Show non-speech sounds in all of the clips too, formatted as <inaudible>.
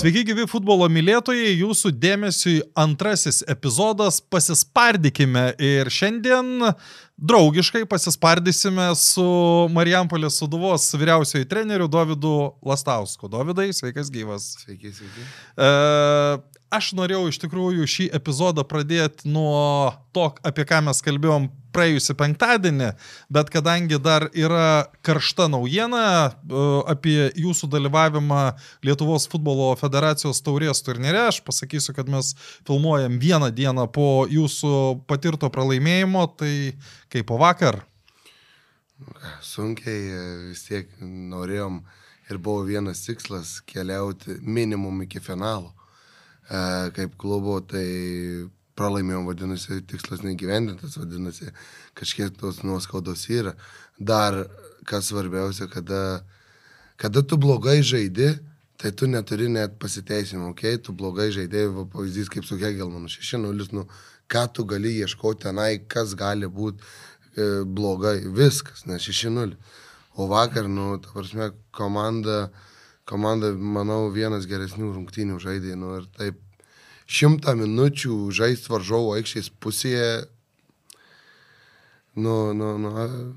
Sveiki, gyvi futbolo mylėtojai, jūsų dėmesiui antrasis epizodas pasispardykime ir šiandien draugiškai pasispardysime su Marijampolės suduvos vyriausiojo treneriu Dovydu Lastausku. Dovydai, sveikas gyvas. Sveiki, sveiki. E, aš norėjau iš tikrųjų šį epizodą pradėti nuo to, apie ką mes kalbėjom praėjusį penktadienį, bet kadangi dar yra karšta naujiena e, apie jūsų dalyvavimą Lietuvos futbolo federacijos taurės turnyre, aš pasakysiu, kad mes filmuojam vieną dieną po jūsų patirto pralaimėjimo, tai kaip po vakar. Sunkiai e, vis tiek norėjom ir buvo vienas tikslas keliauti minimum iki finalo. E, kaip klubo, tai pralaimėjom, vadinasi, tikslas negyvendintas, vadinasi, kažkiek tos nuoskaudos yra. Dar, kas svarbiausia, kada, kada tu blogai žaidi, tai tu neturi net pasiteisimų, okei, okay? tu blogai žaidėjai, pavyzdys kaip su Hegelmanu 6-0, nu, ką tu gali ieškoti tenai, kas gali būti e, blogai, viskas, nes 6-0. O vakar, nu, ta prasme, komanda, komanda, manau, vienas geresnių rungtynių žaidė, nu, ir taip šimtą minučių žaisti varžovo aikštės pusėje, nu, nu, nu,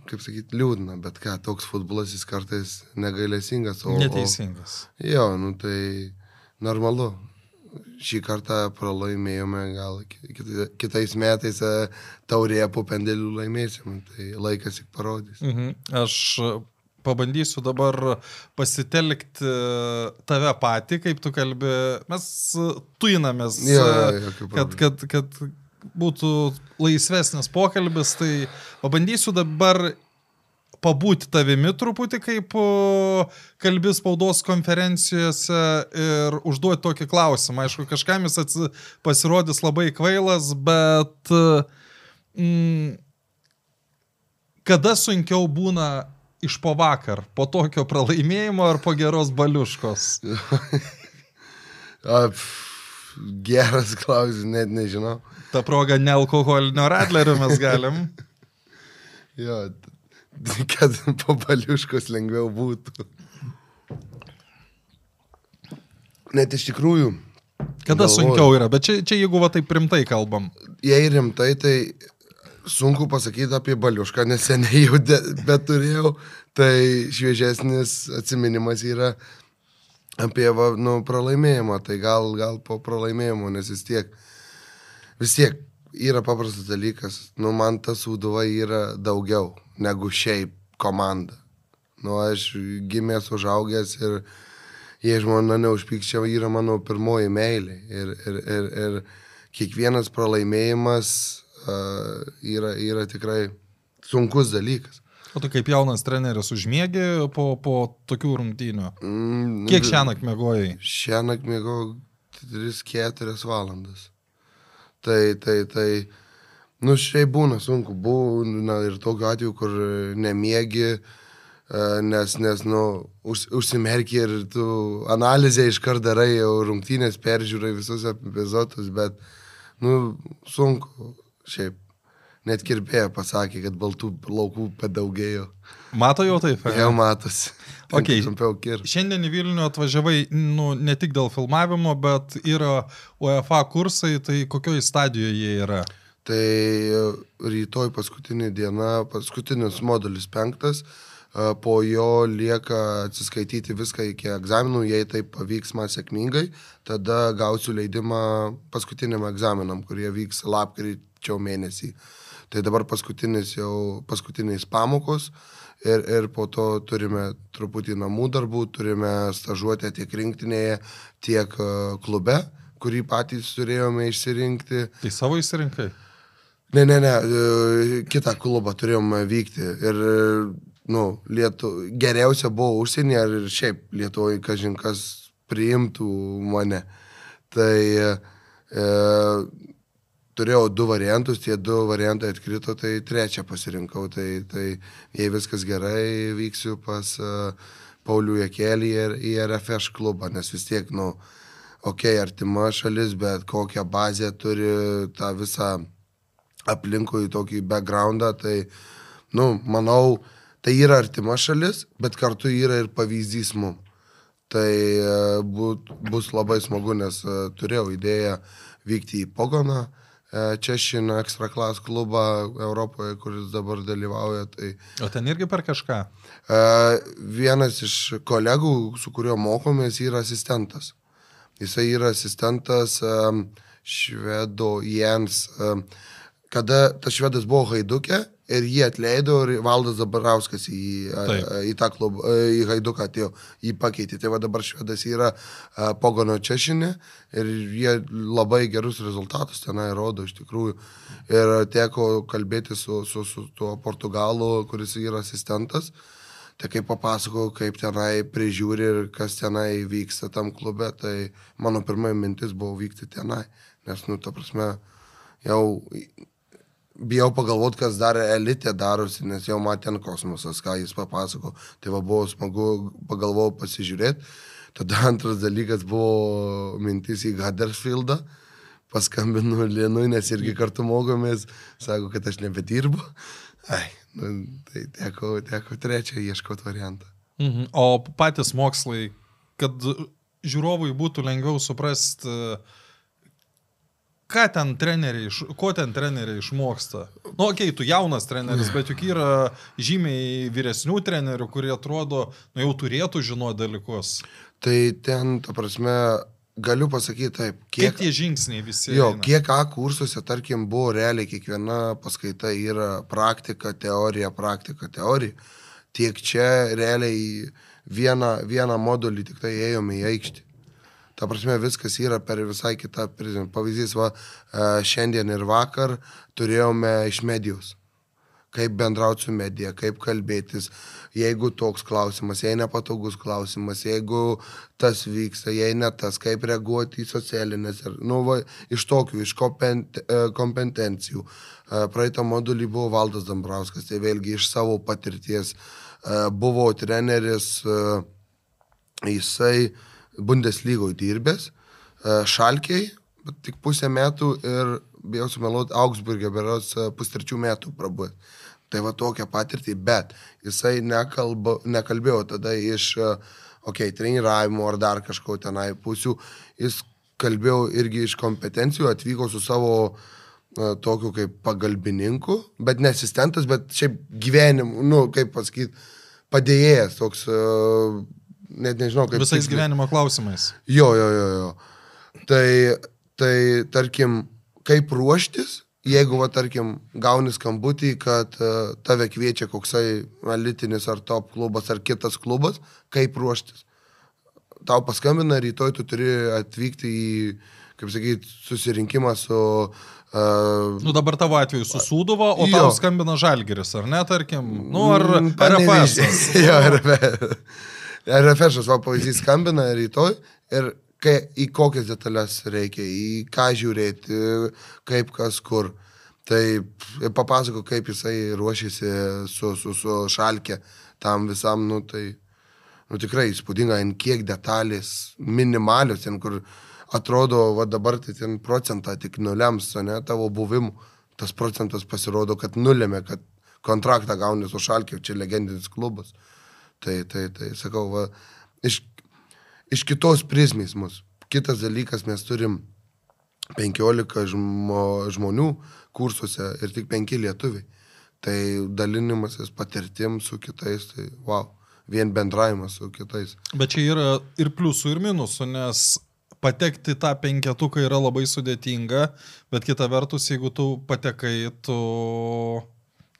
kaip sakyti, liūdna, bet ką, toks futbolas jis kartais negailėsingas. O, Neteisingas. O, jo, nu tai normalu. Šį kartą pralaimėjome, gal kitais metais e, taurėje po pendelių laimėsim, tai laikas tik parodys. Mhm. Aš pabandysiu dabar pasitelkti tave patį, kaip tu kalbi. Mes tuinamės, jo, jo, kad, kad, kad būtų laisvesnis pokalbis, tai pabandysiu dabar pabūti tavimi truputį kaip kalbis spaudos konferencijose ir užduoti tokį klausimą. Aišku, kažkam jis pasirodys labai kvailas, bet mm, kada sunkiau būna iš po vakar, po tokio pralaimėjimo ar po geros baliuškos? Geras klausimas, net nežinau. Ta proga nealkoholinio radlerio mes galim. jo, kad po baliuškos lengviau būtų. Net iš tikrųjų. Kada galvoju, sunkiau yra, bet čia, čia jeigu va taip rimtai kalbam. Jei rimtai, tai sunku pasakyti apie baliušką, nes seniai jau bet turėjau, tai šviežesnis atminimas yra apie va, nu, pralaimėjimą, tai gal, gal po pralaimėjimo, nes vis tiek, vis tiek yra paprastas dalykas, nu, man ta sūduva yra daugiau negu šiaip komanda. Nu, aš gimęs, užaugęs ir jei žmona neužpykščia, yra mano pirmoji meilė. Ir, ir, ir, ir kiekvienas pralaimėjimas yra, yra tikrai sunkus dalykas. O tu kaip jaunas treneris užmėgi po, po tokių rungtynių? Mm, Kiek šią naktį mėgojai? Šią naktį mėgojau 3-4 valandas. Tai, tai, tai, nu šiaip būna sunku, būna ir tokiu atveju, kur nemiegi, nes, nes, nu, už, užsimerki ir tu analizę iškart darai, jau rungtynės peržiūrai visus epizodus, bet, nu, sunku šiaip. Net kirpėja pasakė, kad baltų laukų padaugėjo. Mato jau taip? Jau matosi. Okay. Šiandien į Vilnių atvažiavai nu, ne tik dėl filmavimo, bet yra UEFA kursai, tai kokioje stadijoje jie yra? Tai rytoj paskutinė diena, paskutinis modulis penktas, po jo lieka atsiskaityti viską iki egzaminų, jei tai pavyks man sėkmingai, tada gausiu leidimą paskutiniam egzaminam, kurie vyks lapkričio mėnesį. Tai dabar paskutinis jau, paskutiniais pamokos ir, ir po to turime truputį namų darbų, turime stažuotę tiek rinktinėje, tiek e, klube, kurį patys turėjome išsirinkti. Tai savo išsirinkai? Ne, ne, ne, e, kitą klubą turėjome vykti. Ir, nu, lietu, geriausia buvo užsienyje ir šiaip Lietuvoje kažinkas priimtų mane. Tai e, turėjau du variantus, tie du variantai atkrito, tai trečią pasirinkau. Tai, tai jei viskas gerai, vyksiu pas uh, Paulių Jekelį ir į RFŠ klubą, nes vis tiek, nu, okei, okay, artima šalis, bet kokią bazę turi tą visą aplinkui tokį backgroundą, tai, nu, manau, tai yra artima šalis, bet kartu yra ir pavyzdys mum. Tai e, būt, bus labai smagu, nes e, turėjau idėją vykti į Pogoną, e, Češiną ekstra klas klubą Europoje, kuris dabar dalyvauja. Tai, O ten irgi per kažką. e, vienas iš kolegų, su kuriuo mokomės, yra asistentas. Jisai yra asistentas e, švedo Jens. E, kada tas švedas buvo Haidukė ir jį atleido ir Valdas Zabarauskas į, Taip. į tą klubą, į Haiduką atėjo, jį pakeitė. Tai va dabar švedas yra e, Pogono Češinė ir jie labai gerus rezultatus tenai rodo iš tikrųjų. Ir teko kalbėti su, su, su tuo portugalu, kuris yra asistentas. Tai kaip papasakau, kaip tenai prižiūri ir kas tenai vyksta tam klube, tai mano pirmoji mintis buvo vykti tenai. Nes, nu, ta prasme, jau bijau pagalvoti, kas dar elitė darosi, nes jau matė kosmosas, ką jis papasako. Tai va buvo smagu, pagalvojau pasižiūrėti. Tada antras dalykas buvo mintis į Huddersfieldą. Paskambinu Lienui, nes irgi kartu mokomės, sako, kad aš nebedirbu. Ai, nu, tai teko, teko trečią ieškoti variantą. Mhm. O patys mokslai, kad žiūrovui būtų lengviau suprasti, ką ten treneriai, ko ten treneriai išmoksta. Nu, okei, okay, tu jaunas treneris, bet juk yra žymiai vyresnių trenerių, kurie atrodo, nu jau turėtų žinoti dalykus. Tai ten, ta prasme, galiu pasakyti taip, Kiek kiek, tie žingsniai visi. jo, eina? kiek A kursuose, tarkim, buvo realiai kiekviena paskaita yra praktika, teorija, praktika, teorija, tiek čia realiai vieną, vieną modulį tik tai ėjome į aikštį. Ta prasme, viskas yra per visai kitą prizmę. Pavyzdys, va, e, šiandien ir vakar turėjome iš medijos. Kaip bendrauti su medija, kaip kalbėtis, jeigu toks klausimas, jei nepatogus klausimas, jeigu tas vyksta, jei ne tas, kaip reaguoti į socialinės, ir, nu, va, iš tokių, iš kompet, e, kompetencijų. E, Praeitą modulį buvo Valdas Dambrauskas, tai vėlgi iš savo patirties buvo treneris, jisai Bundeslygoje dirbęs, e, Šalkiai, tik pusę metų ir, bijau sumeluoti, Augsburgė beros e, pustrečių metų prabuvęs. Tai va tokia patirtį, bet jisai nekalba, nekalbėjo tada iš, okei, okay, treniravimo ar dar kažko tenai pusių, jis kalbėjo irgi iš kompetencijų, atvyko su savo e, tokiu kaip pagalbininku, bet ne asistentas, bet šiaip gyvenimu, nu, kaip pasakyti, padėjėjas toks, e, net nežinau, kaip. Visais tiksliai- gyvenimo klausimais. Jo, jo, jo, jo. Tai, tai tarkim, kaip ruoštis, jeigu, va, tarkim, gauni skambutį, kad uh, tave kviečia koksai elitinis ar top klubas ar kitas klubas, kaip ruoštis. Tau paskambina, rytoj tu turi atvykti į, kaip sakyti, susirinkimą su... Uh, Nu dabar tavo atveju susūduvo, o Jo. tau skambina žalgeris, ar ne, tarkim? Nu, ar Mm, RFS. Panevėžys. <laughs> jo, RFS. RFS, va, pavyzdys skambina rytoj ir kai, į kokias detalės reikia, į ką žiūrėti, kaip kas kur. Tai papasako, kaip jisai ruošiasi su, su, su šalkė tam visam, nu tai, nu tikrai įspūdinga, ant kiek detalės minimalios, ten kur atrodo, va dabar tai ten procentą tik nulems, o ne tavo buvimu. Tas procentas pasirodo, kad nulėmė, kad kontraktą gauni su šalkė, čia legendinis klubas. Tai, tai, tai sakau, va, iš, iš kitos prizmės mus. Kitas dalykas, mes turim 15 žmo, žmonių kursuose ir tik 5 lietuviai. Tai dalinimasis patirtim su kitais, tai wow, vien bendravimas su kitais. Bet čia yra ir pliusų, ir minusų, nes patekti tą penketuką yra labai sudėtinga, bet kita vertus, jeigu tu patekai, tu,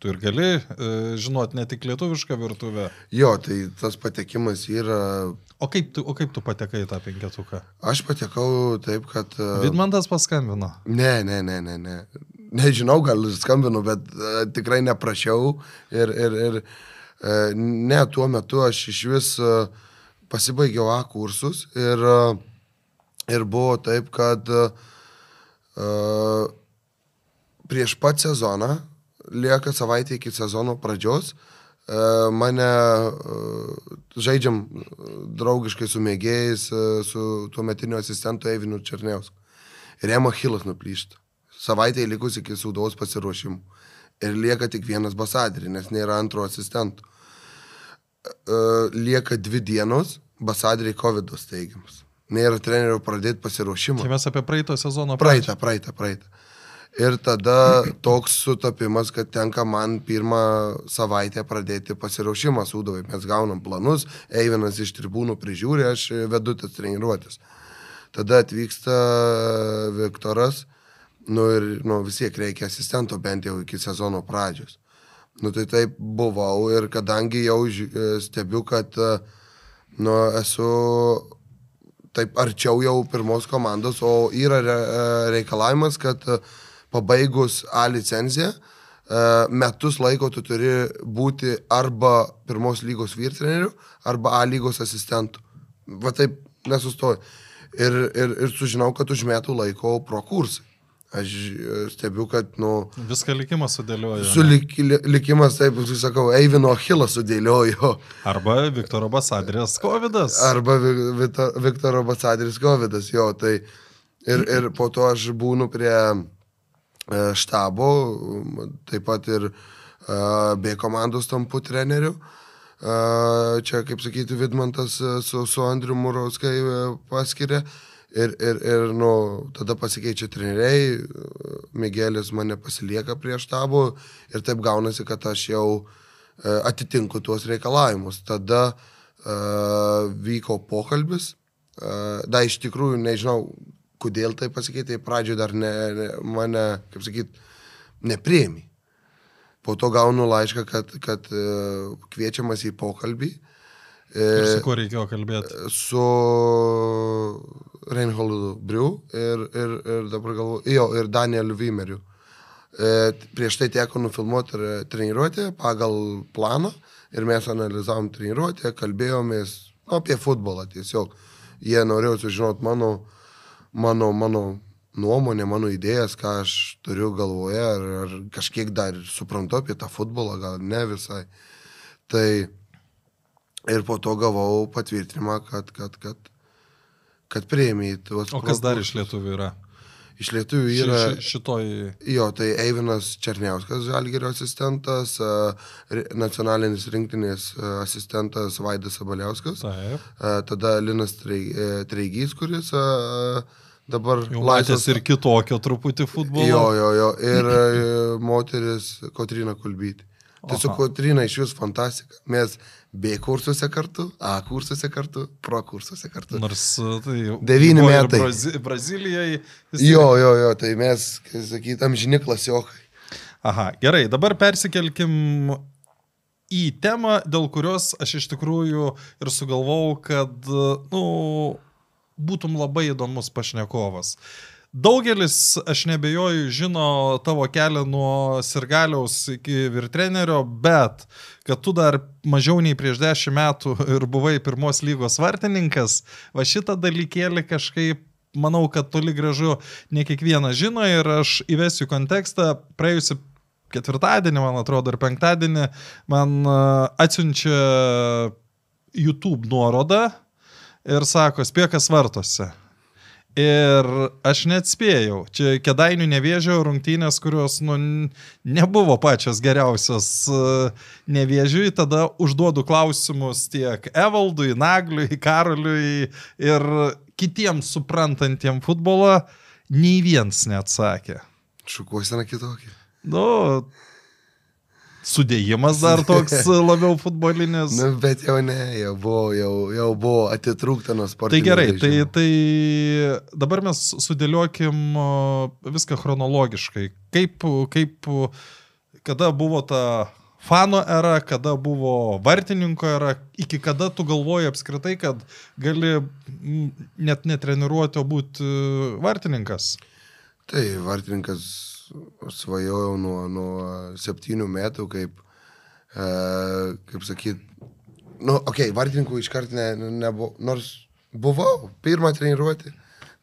tu ir gali e, žinot ne tik lietuvišką virtuvę. Jo, tai tas patekimas yra. O kaip tu, o kaip tu patekai tą penketuką? Aš patekau taip, kad... e, Vidmantas paskambino. Ne, ne, ne, ne, ne. Nežinau, gal skambinu, bet uh, tikrai neprašiau. Ir, ir, ir ne, tuo metu aš iš vis pasibaigiau A kursus ir, ir buvo taip, kad prieš pat sezoną, lieka savaitė iki sezono pradžios, uh, mane uh, žaidžiam uh, draugiškai su mėgėjais, su tuo metiniu asistentu Evinu Černiausku. Ir jam achilas nuplyšta. Savaitė likus iki sūdaus pasiruošimų. Ir lieka tik vienas basadrį, nes nėra antro asistento. E, Lieka dvi dienos, Basadriai COVID teigiamas. Nėra trenerių pradėti pasiruošimą. Tai mes apie praeito sezono praeitą, praeitą, praeitą. Ir tada toks sutapimas, kad tenka man pirmą savaitę pradėti pasiruošimą sūdavai. Mes gaunam planus, Eivinas iš tribūnų prižiūri, aš vedu tas treniruotis. Tada atvyksta Viktoras, nu ir nu, vis tiek reikia asistento bent jau iki sezono pradžios. Nu tai taip buvau ir kadangi jau stebiu, kad nu, esu taip arčiau jau pirmos komandos, o yra reikalavimas, kad pabaigus A licenciją, e, metus laiko tu turi būti arba pirmos lygos vyrtreneriu, arba A lygos asistentu. Va taip nesustoju. Ir, ir, ir sužinau, kad už metų laiko pro kursai. Aš e, stebiu, kad, nu... Viską likimas sudėliojo. Su lik, likimas, taip, sakau, Eivino Achilą sudėliojo. Arba Viktoro Basadrės Covidas. Arba Viktoro Basadrės Covidas, jo. Tai ir, ir po to aš būnu prie štabo, taip pat ir e, B komandos tampu treneriu. E, čia, kaip sakyti, Vidmantas su, su Andriu Murauskai paskiria. Ir, ir, ir nu, tada pasikeičia treneriai, Miguelis mane pasilieka prie štabo ir taip gaunasi, kad aš jau atitinku tuos reikalavimus. Tada uh, vyko pokalbis, uh, da iš tikrųjų nežinau, kodėl tai pasikeitė, pradžioje dar ne, ne, mane, kaip sakyt, neprieimi. Po to gaunu laišką, kad, kad uh, kviečiamas į pokalbį. Ir su kuo reikėjo kalbėti? Su Reinholdu Briu ir, ir, ir dabar galvoju, jo, ir Danieliu Vimeriu. E, prieš tai teko nufilmuoti treniruotę pagal planą ir mes analizavom treniruotę, kalbėjomės nu, apie futbolą tiesiog. Jie norėjo sužinoti mano mano, mano nuomonė, mano idėjas, ką aš turiu galvoje, ar, ar kažkiek dar suprantu apie tą futbolą, gal ne visai. Tai ir po to gavau patvirtinimą, kad, kad, kad, kad prieimiai. O kas produktus. dar iš lietuvių yra? Iš lietuvių yra. Ši, ši, šitoj. Jo, tai Eivinas Černiauskas, Žalgerio asistentas, nacionalinės rinktinės asistentas Vaidas Sabaliauskas. Taip. Tada Linas e, Treigys, kuris dabar laisvas ir kitokio truputį futbolo. Jo, jo, jo. Ir e, moteris Kotrina Kulbytė. Tai su Kotrina iš jūs fantastika. Mes B kursuose kartu, A kursuose kartu, Pro kursuose kartu. Nors e, tai jau. Devyni metai. Brazi Brazilijai. Jo, jo, jo, tai mes, kaip sakyt, amžini klasiokai. Aha, gerai, dabar persikelkim į temą, dėl kurios aš iš tikrųjų ir sugalvojau, kad, na, nu, būtum labai įdomus pašnekovas. Daugelis, aš nebejoju, žino tavo kelią nuo sirgaliaus iki virtrenerio, bet kad tu dar mažiau nei prieš dešimt metų ir buvai pirmos lygos vartininkas, va šitą dalykėlį kažkaip manau, kad toli gražu ne kiekvienas žino ir aš įvesiu kontekstą. Praėjusi ketvirtadienį, man atrodo, ir penktadienį man atsiunčia YouTube nuorodą ir sako, spėkas vartose. Ir aš net spėjau, čia kedainių nevėžio rungtynės, kurios nu, nebuvo pačios geriausios e, nevėžiui, tada užduodu klausimus tiek Evaldui, Nagliui, Karoliui ir kitiems suprantantiem futbolą, nei vienas neatsakė. Šukuosena kitokia. Nu, sudėjimas dar toks <laughs> labiau futbolinis. Na, nu, bet jau ne, jau buvo, jau, jau buvo atitrūkta nuo sporto. Tai gerai, tai, tai dabar mes sudėliokim viską chronologiškai. Kaip, kaip, kada buvo ta fano era, kada buvo vartininko era, iki kada tu galvoji apskritai, kad gali net netreniruoti, o būti vartininkas? Tai vartininkas svajojau nuo, nuo septynių metų, kaip, e, kaip sakyt, nu, okei, okay, vartininkų iškart ne, nebuvo, nors buvau pirmą treniruotį,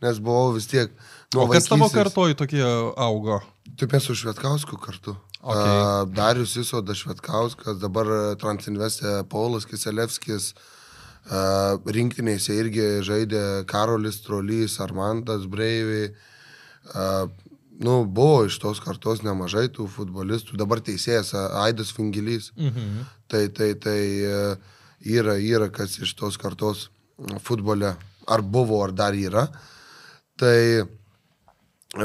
nes buvau vis tiek. O kas vaikysis, tavo kartoj tokie augo? Taip mes su Švetkausku kartu. Okay. Uh, Darius Isoda Švetkauskas, dabar Transinvestė Paulas Kiselevskis, uh, rinktinėse irgi žaidė Karolis Trolys, Armandas Breiviai. Uh, nu, buvo iš tos kartos nemažai tų futbolistų, dabar teisėjas Aidas Fingilys. Mhm. Tai, tai, tai e, yra, yra kas iš tos kartos. futbole, ar buvo, ar dar yra. Tai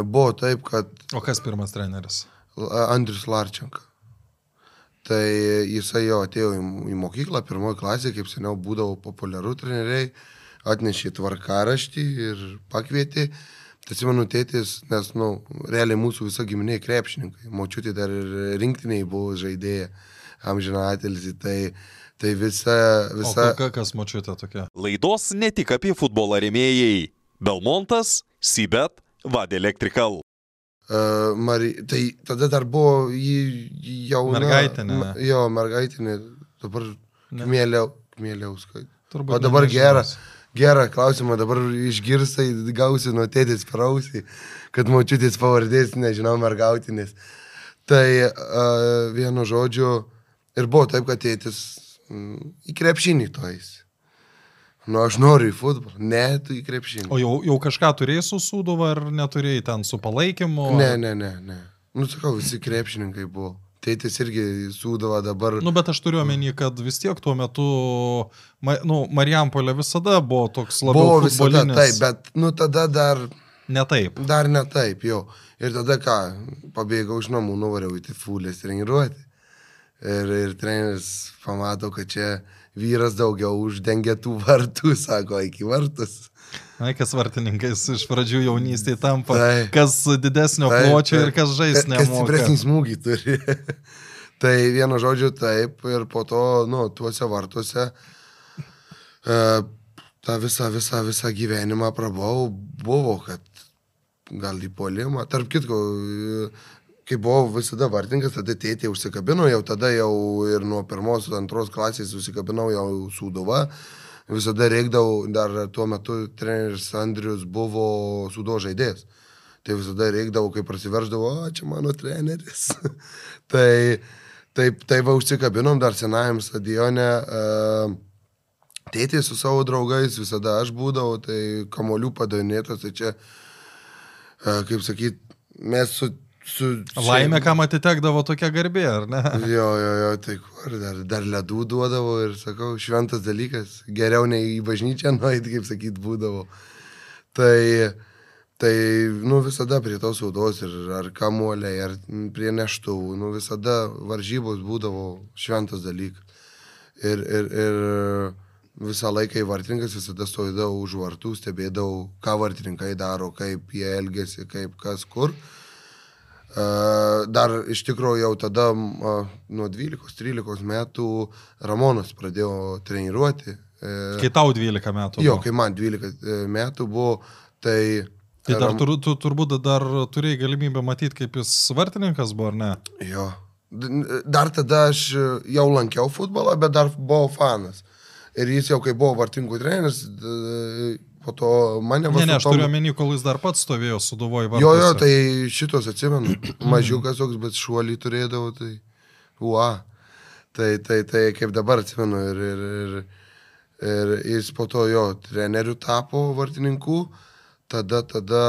buvo taip, kad O kas pirmas treneris? Andrius Larčenka. Tai jisai jau atėjo į, į mokyklą, pirmoji klasė, kaip seniau būdavo populiaru treneriai, atnešė tvarkaraštį ir pakvietė. Tai atsimenu, tėtis, nes, na, nu, realiai mūsų visa giminė krepšininkai. Močiutė dar ir rinktiniai buvo žaidėja, amžiną atilsi. Tai, tai visa... visa... O ka- kas močiutė tokia? Laidos ne tik apie futbolą remėjai. Belmontas, Sibet, Vad Electrical. Uh, Mari... Tai tada dar buvo jį jau... Mergaitinė. Jo, mergaitinė. Dabar Ne. kmėliau, kmėliauskai. Turbūt O dabar nežinosi. gera. Gerą klausimą dabar išgirsai, gausi nuo tėtis prausį, kad močiutės pavardės, nežinau, mergautinės. Tai uh, vienu žodžiu ir buvo taip, kad tėtis mm, į krepšinį tojais. Nu, aš noriu į futbolą. Ne, tu į krepšinį. O jau, jau kažką turėjai su Sūduva ar neturėjai ten su palaikymu? Ne, ne, ne, ne. Nu, sakau, visi krepšininkai buvo. Tėtis irgi sūdavo dabar. Nu, bet aš turiu omeny, kad vis tiek tuo metu, ma, nu, Marijampolė visada buvo toks labiau buvo visada taip, bet, nu, tada dar, Ne taip. dar ne taip, jo. Ir tada ką, pabėgau iš namų, nuvariau į tifulės treniruotę. Ir, ir treneris pamato, kad čia vyras daugiau uždengia tų vartų, <laughs> sako, iki vartus. Na, kas vartininkais iš pradžių jaunystėje tampa, Taip. kas didesnio Taip, pločio ir taip. kas žais Ka- Kas stipresnį smūgį turi. <laughs> tai vienu žodžiu taip ir po to, nu, tuose vartuose e, tą visą, visą, visą gyvenimą prabuvau, buvo, kad gal į polimą. Tarp kitko, kai buvau visada vartininkas, tada tėtė užsikabino, jau tada jau ir nuo pirmos, antros klasės užsikabinau jau sūduva. Visada reikdavau, dar tuo metu treneris Andrius buvo sudo žaidėjas. Tai visada reikdavo, kai prasiverždavo, o čia mano treneris. <laughs> tai taip, tai va užsikabinom dar senajam stadione. Uh, Tėtė su savo draugais, visada aš būdavau, tai kamolių padavinėtas, tai čia, uh, kaip sakyt, mes su... su Laimė, kam atitekdavo tokia garbė, ar ne? <laughs> Jo, jo, jo, tai kur dar, dar ledų duodavo ir sakau, šventas dalykas, geriau nei į bažnyčią nueiti, kaip sakyt, būdavo. Tai, tai, nu, visada prie tos saudos ir ar kamuoliai, ar prie neštuvų, nu, visada varžybos būdavo šventas dalykas. Ir, ir, ir visą laiką į vartininkas visada stovėdavau už vartų, stebėdavau, ką vartininkai daro, kaip jie elgesi, kaip kas kur. Uh, Dar iš tikrųjų jau tada uh, nuo 12-13 metų Ramonas pradėjo treniruoti. Uh, Kai tau 12 metų. jo, buvo. kai man 12 e, metų buvo, tai... Tai dar tur, tu, turbūt dar turėjai galimybę matyti, kaip jis vartininkas buvo, ar ne? Jo. Dar tada aš e, jau lankiau futbolą, bet dar buvau fanas. Ir jis jau kai buvo vartininkų treneris, po to mane Ne, ne, aš turiu omeny, kol jis dar pats stovėjo suduvoju vardu. Jo, jo, tai šitos atsimenu. <clears throat> Mažiukas toks, bet šuolį turėdavo, tai... Ua. Tai, tai, tai kaip dabar atsimenu. Ir, ir, ir, ir jis po to jo treneriu tapo vartininkų. Tada, tada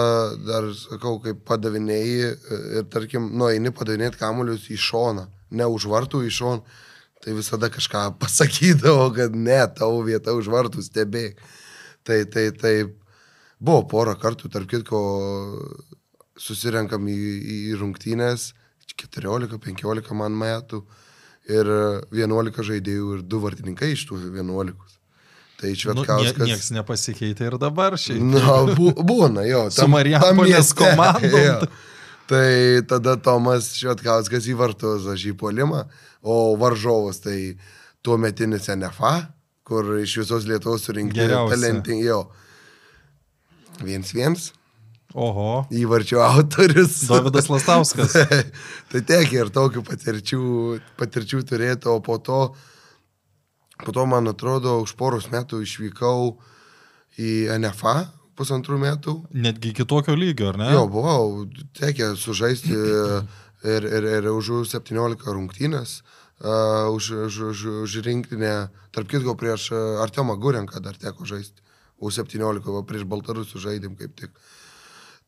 dar, sakau, kaip padavinėjai ir, tarkim, nueini padavinėti kamuolius į šoną, ne už vartų į šoną. Tai visada kažką <laughs> pasakydavo, kad ne, tavo vieta už vartų stebėk. Tai, tai, tai buvo porą kartų, tarp kitko, susirenkam į, į rungtynės, 14-15 man metų ir 11 žaidėjų ir 2 vartininkai iš tų 11. Tai Nu, Švetkauskas. nieks nepasikeitė ir dabar šiaip. Na, bu, būna, jo. Su Marijampolės <laughs> jo. Tai tada Tomas Švetkauskas į vartus, aš į polimą, o varžovas tai tuo metinis NFA, kur iš visos Lietuvos surinkti Geriausi. talentingi, jo. Viens viens, Oho. įvarčio autorius. Davidas Lastauskas. <laughs> tai tiek ir tokių patirčių, patirčių turėtų, o po to, po to, man atrodo, už poros metų išvykau į NFA pusantrų metų. Netgi kitokio lygio, ar ne? Jo, buvau, tekė sužaisti ir, ir, ir už 17 rungtynės, uh, už, už, už, už rinktinę, tarp kitko prieš uh, Artemą Gurenką dar teko žaisti, už 17, va prieš Baltarusų žaidėm kaip tik.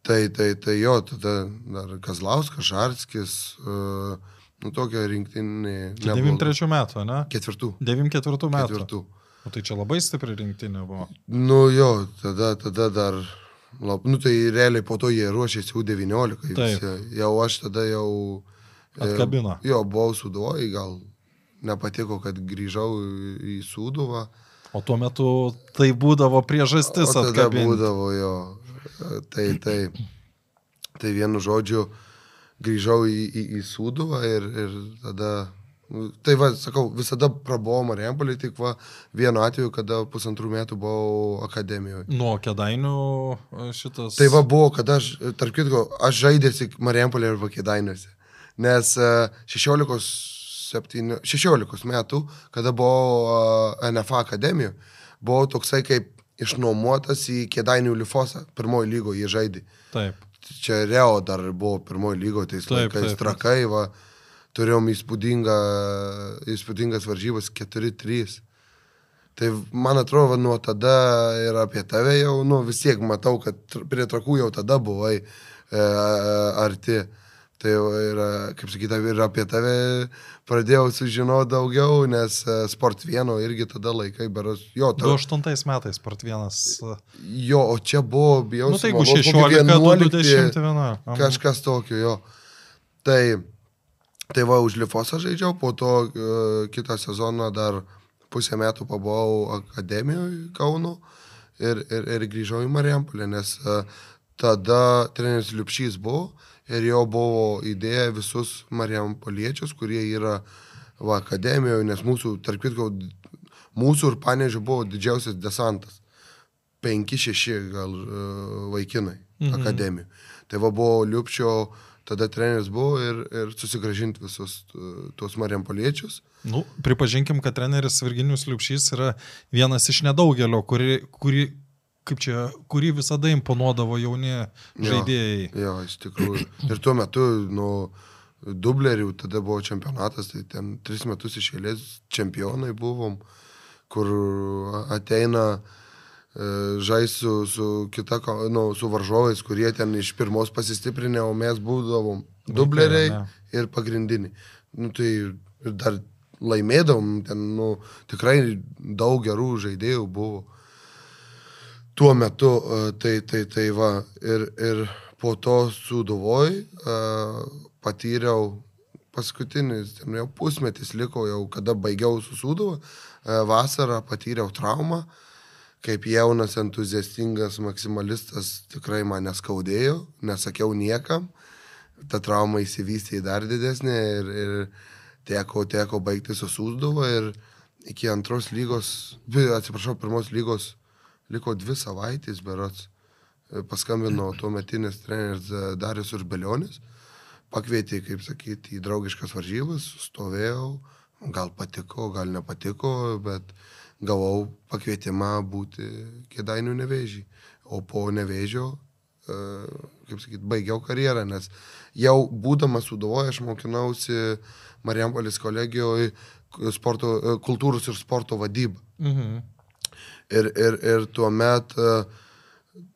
Tai, tai, tai jo, tada dar Kazlauskas, Žarskis, uh, nu tokia rinktinė. Čia 93 metų, ne? Ketvirtų. 94 metų. Ketvirtų. O tai čia labai stipri rinktinė buvo. Nu jo, tada, tada dar, lab, nu tai realiai po to jie ruošėsi U19. Taip. visi. Jau aš tada jau... e, Atkabino. Jo, buvau suduvoj, gal nepatiko, kad grįžau į suduvą. O tuo metu tai būdavo priežastis atkabinti. būdavo jo. Tai, tai, tai vienu žodžiu, grįžau į, į, į Sūduvą ir, ir tada... nu, Tai va, sakau, visada prabuvau Marijampolį, tik va vienu atveju, kada pusantrų metų buvau akademijoje. Nuo kedainių e, šitas. Tai va buvo, kada aš, tarp kitko, aš žaidėsi Marijampolį ir Vakidainiuose. Nes e, 16, 7, 16 metų, kada buvau e, NFA akademijoje, buvau toksai kaip išnuomotas į Kėdainių Lifosą. Pirmoji lygo jie žaidė. Taip. Čia Reo dar buvo pirmoji lygo, tais Taip, laikais taip. trakai, va, turėjom įspūdingą, įspūdingas varžybas 4-3. Tai man atrodo, nuo tada ir apie tave jau, nu vis tiek matau, kad prie trakų jau tada buvai e, arti. Tai yra, kaip sakyta, ir apie tave pradėjau sužinoti daugiau, nes e, Sport vieno irgi tada laikai, beros, jo, ta, 28 metais part vienas. e, jo, o čia buvo, bijau, Nu tai jeigu sumeluot, 16, kokie 20 viena. Kažkas tokio, jo. Tai, tai va, už Lifosą žaidžiau, po to uh, kitą sezoną dar pusę metų pabuvau akademijoje Kauno ir, ir, ir grįžau į Marijampolę, nes tada treneris Liupšys buvo ir jo buvo idėja visus Marijampoliečius, kurie yra va, akademijoje, nes mūsų, tarp kitko, mūsų ir panežių buvo didžiausias desantas. 5-6 gal uh, vaikinai Mhm. akademijų. Tai va buvo Liupčio, tada treneris buvo ir, ir susigražinti visus uh, tuos Marijampoliečius. Nu, pripažinkim, kad treneris Virginijus Liupšys yra vienas iš nedaugelio, kuri, kuri, kaip čia, kurį visada imponuodavo jauni žaidėjai. Jo, iš tikrųjų. Ir tuo metu, nu, dublerių, tada buvo čempionatas, tai ten tris metus iš eilės čempionai buvom, kur ateina e, žais su, su, kita, nu, su varžovais, kurie ten iš pirmos pasistiprinę, o mes būdavom dubleriai ne. ir pagrindiniai. Nu, tai ir dar laimėdavom, ten, nu, tikrai daug gerų žaidėjų buvo tuo metu, e, tai, tai, tai va, ir, ir po to suduvoj uh, patyriau paskutinis, ten jau pusmetis liko, jau kada baigiau su suduva, uh, vasarą patyriau traumą, kaip jaunas entuziastingas maksimalistas tikrai mane skaudėjo, nesakiau niekam, ta trauma įsivystė į dar didesnį ir, ir teko, teko baigti su Sūsduva ir iki antros lygos, atsiprašau, pirmos lygos liko dvi savaitės berots. E, Paskambino tuo metinis treneris e, Darius Urbelionis, pakvietė, kaip sakyti, į draugiškas varžybas, stovėjau, gal patiko, gal nepatiko, bet gavau pakvietimą būti kėdainių nevėžį. O po nevėžio, e, kaip sakyti, baigiau karjerą, nes jau būdamas sudovoje aš mokinausi Marijampolės kolegijoje sporto, kultūros ir sporto vadybą. Mhm. Ir, ir, ir tuo met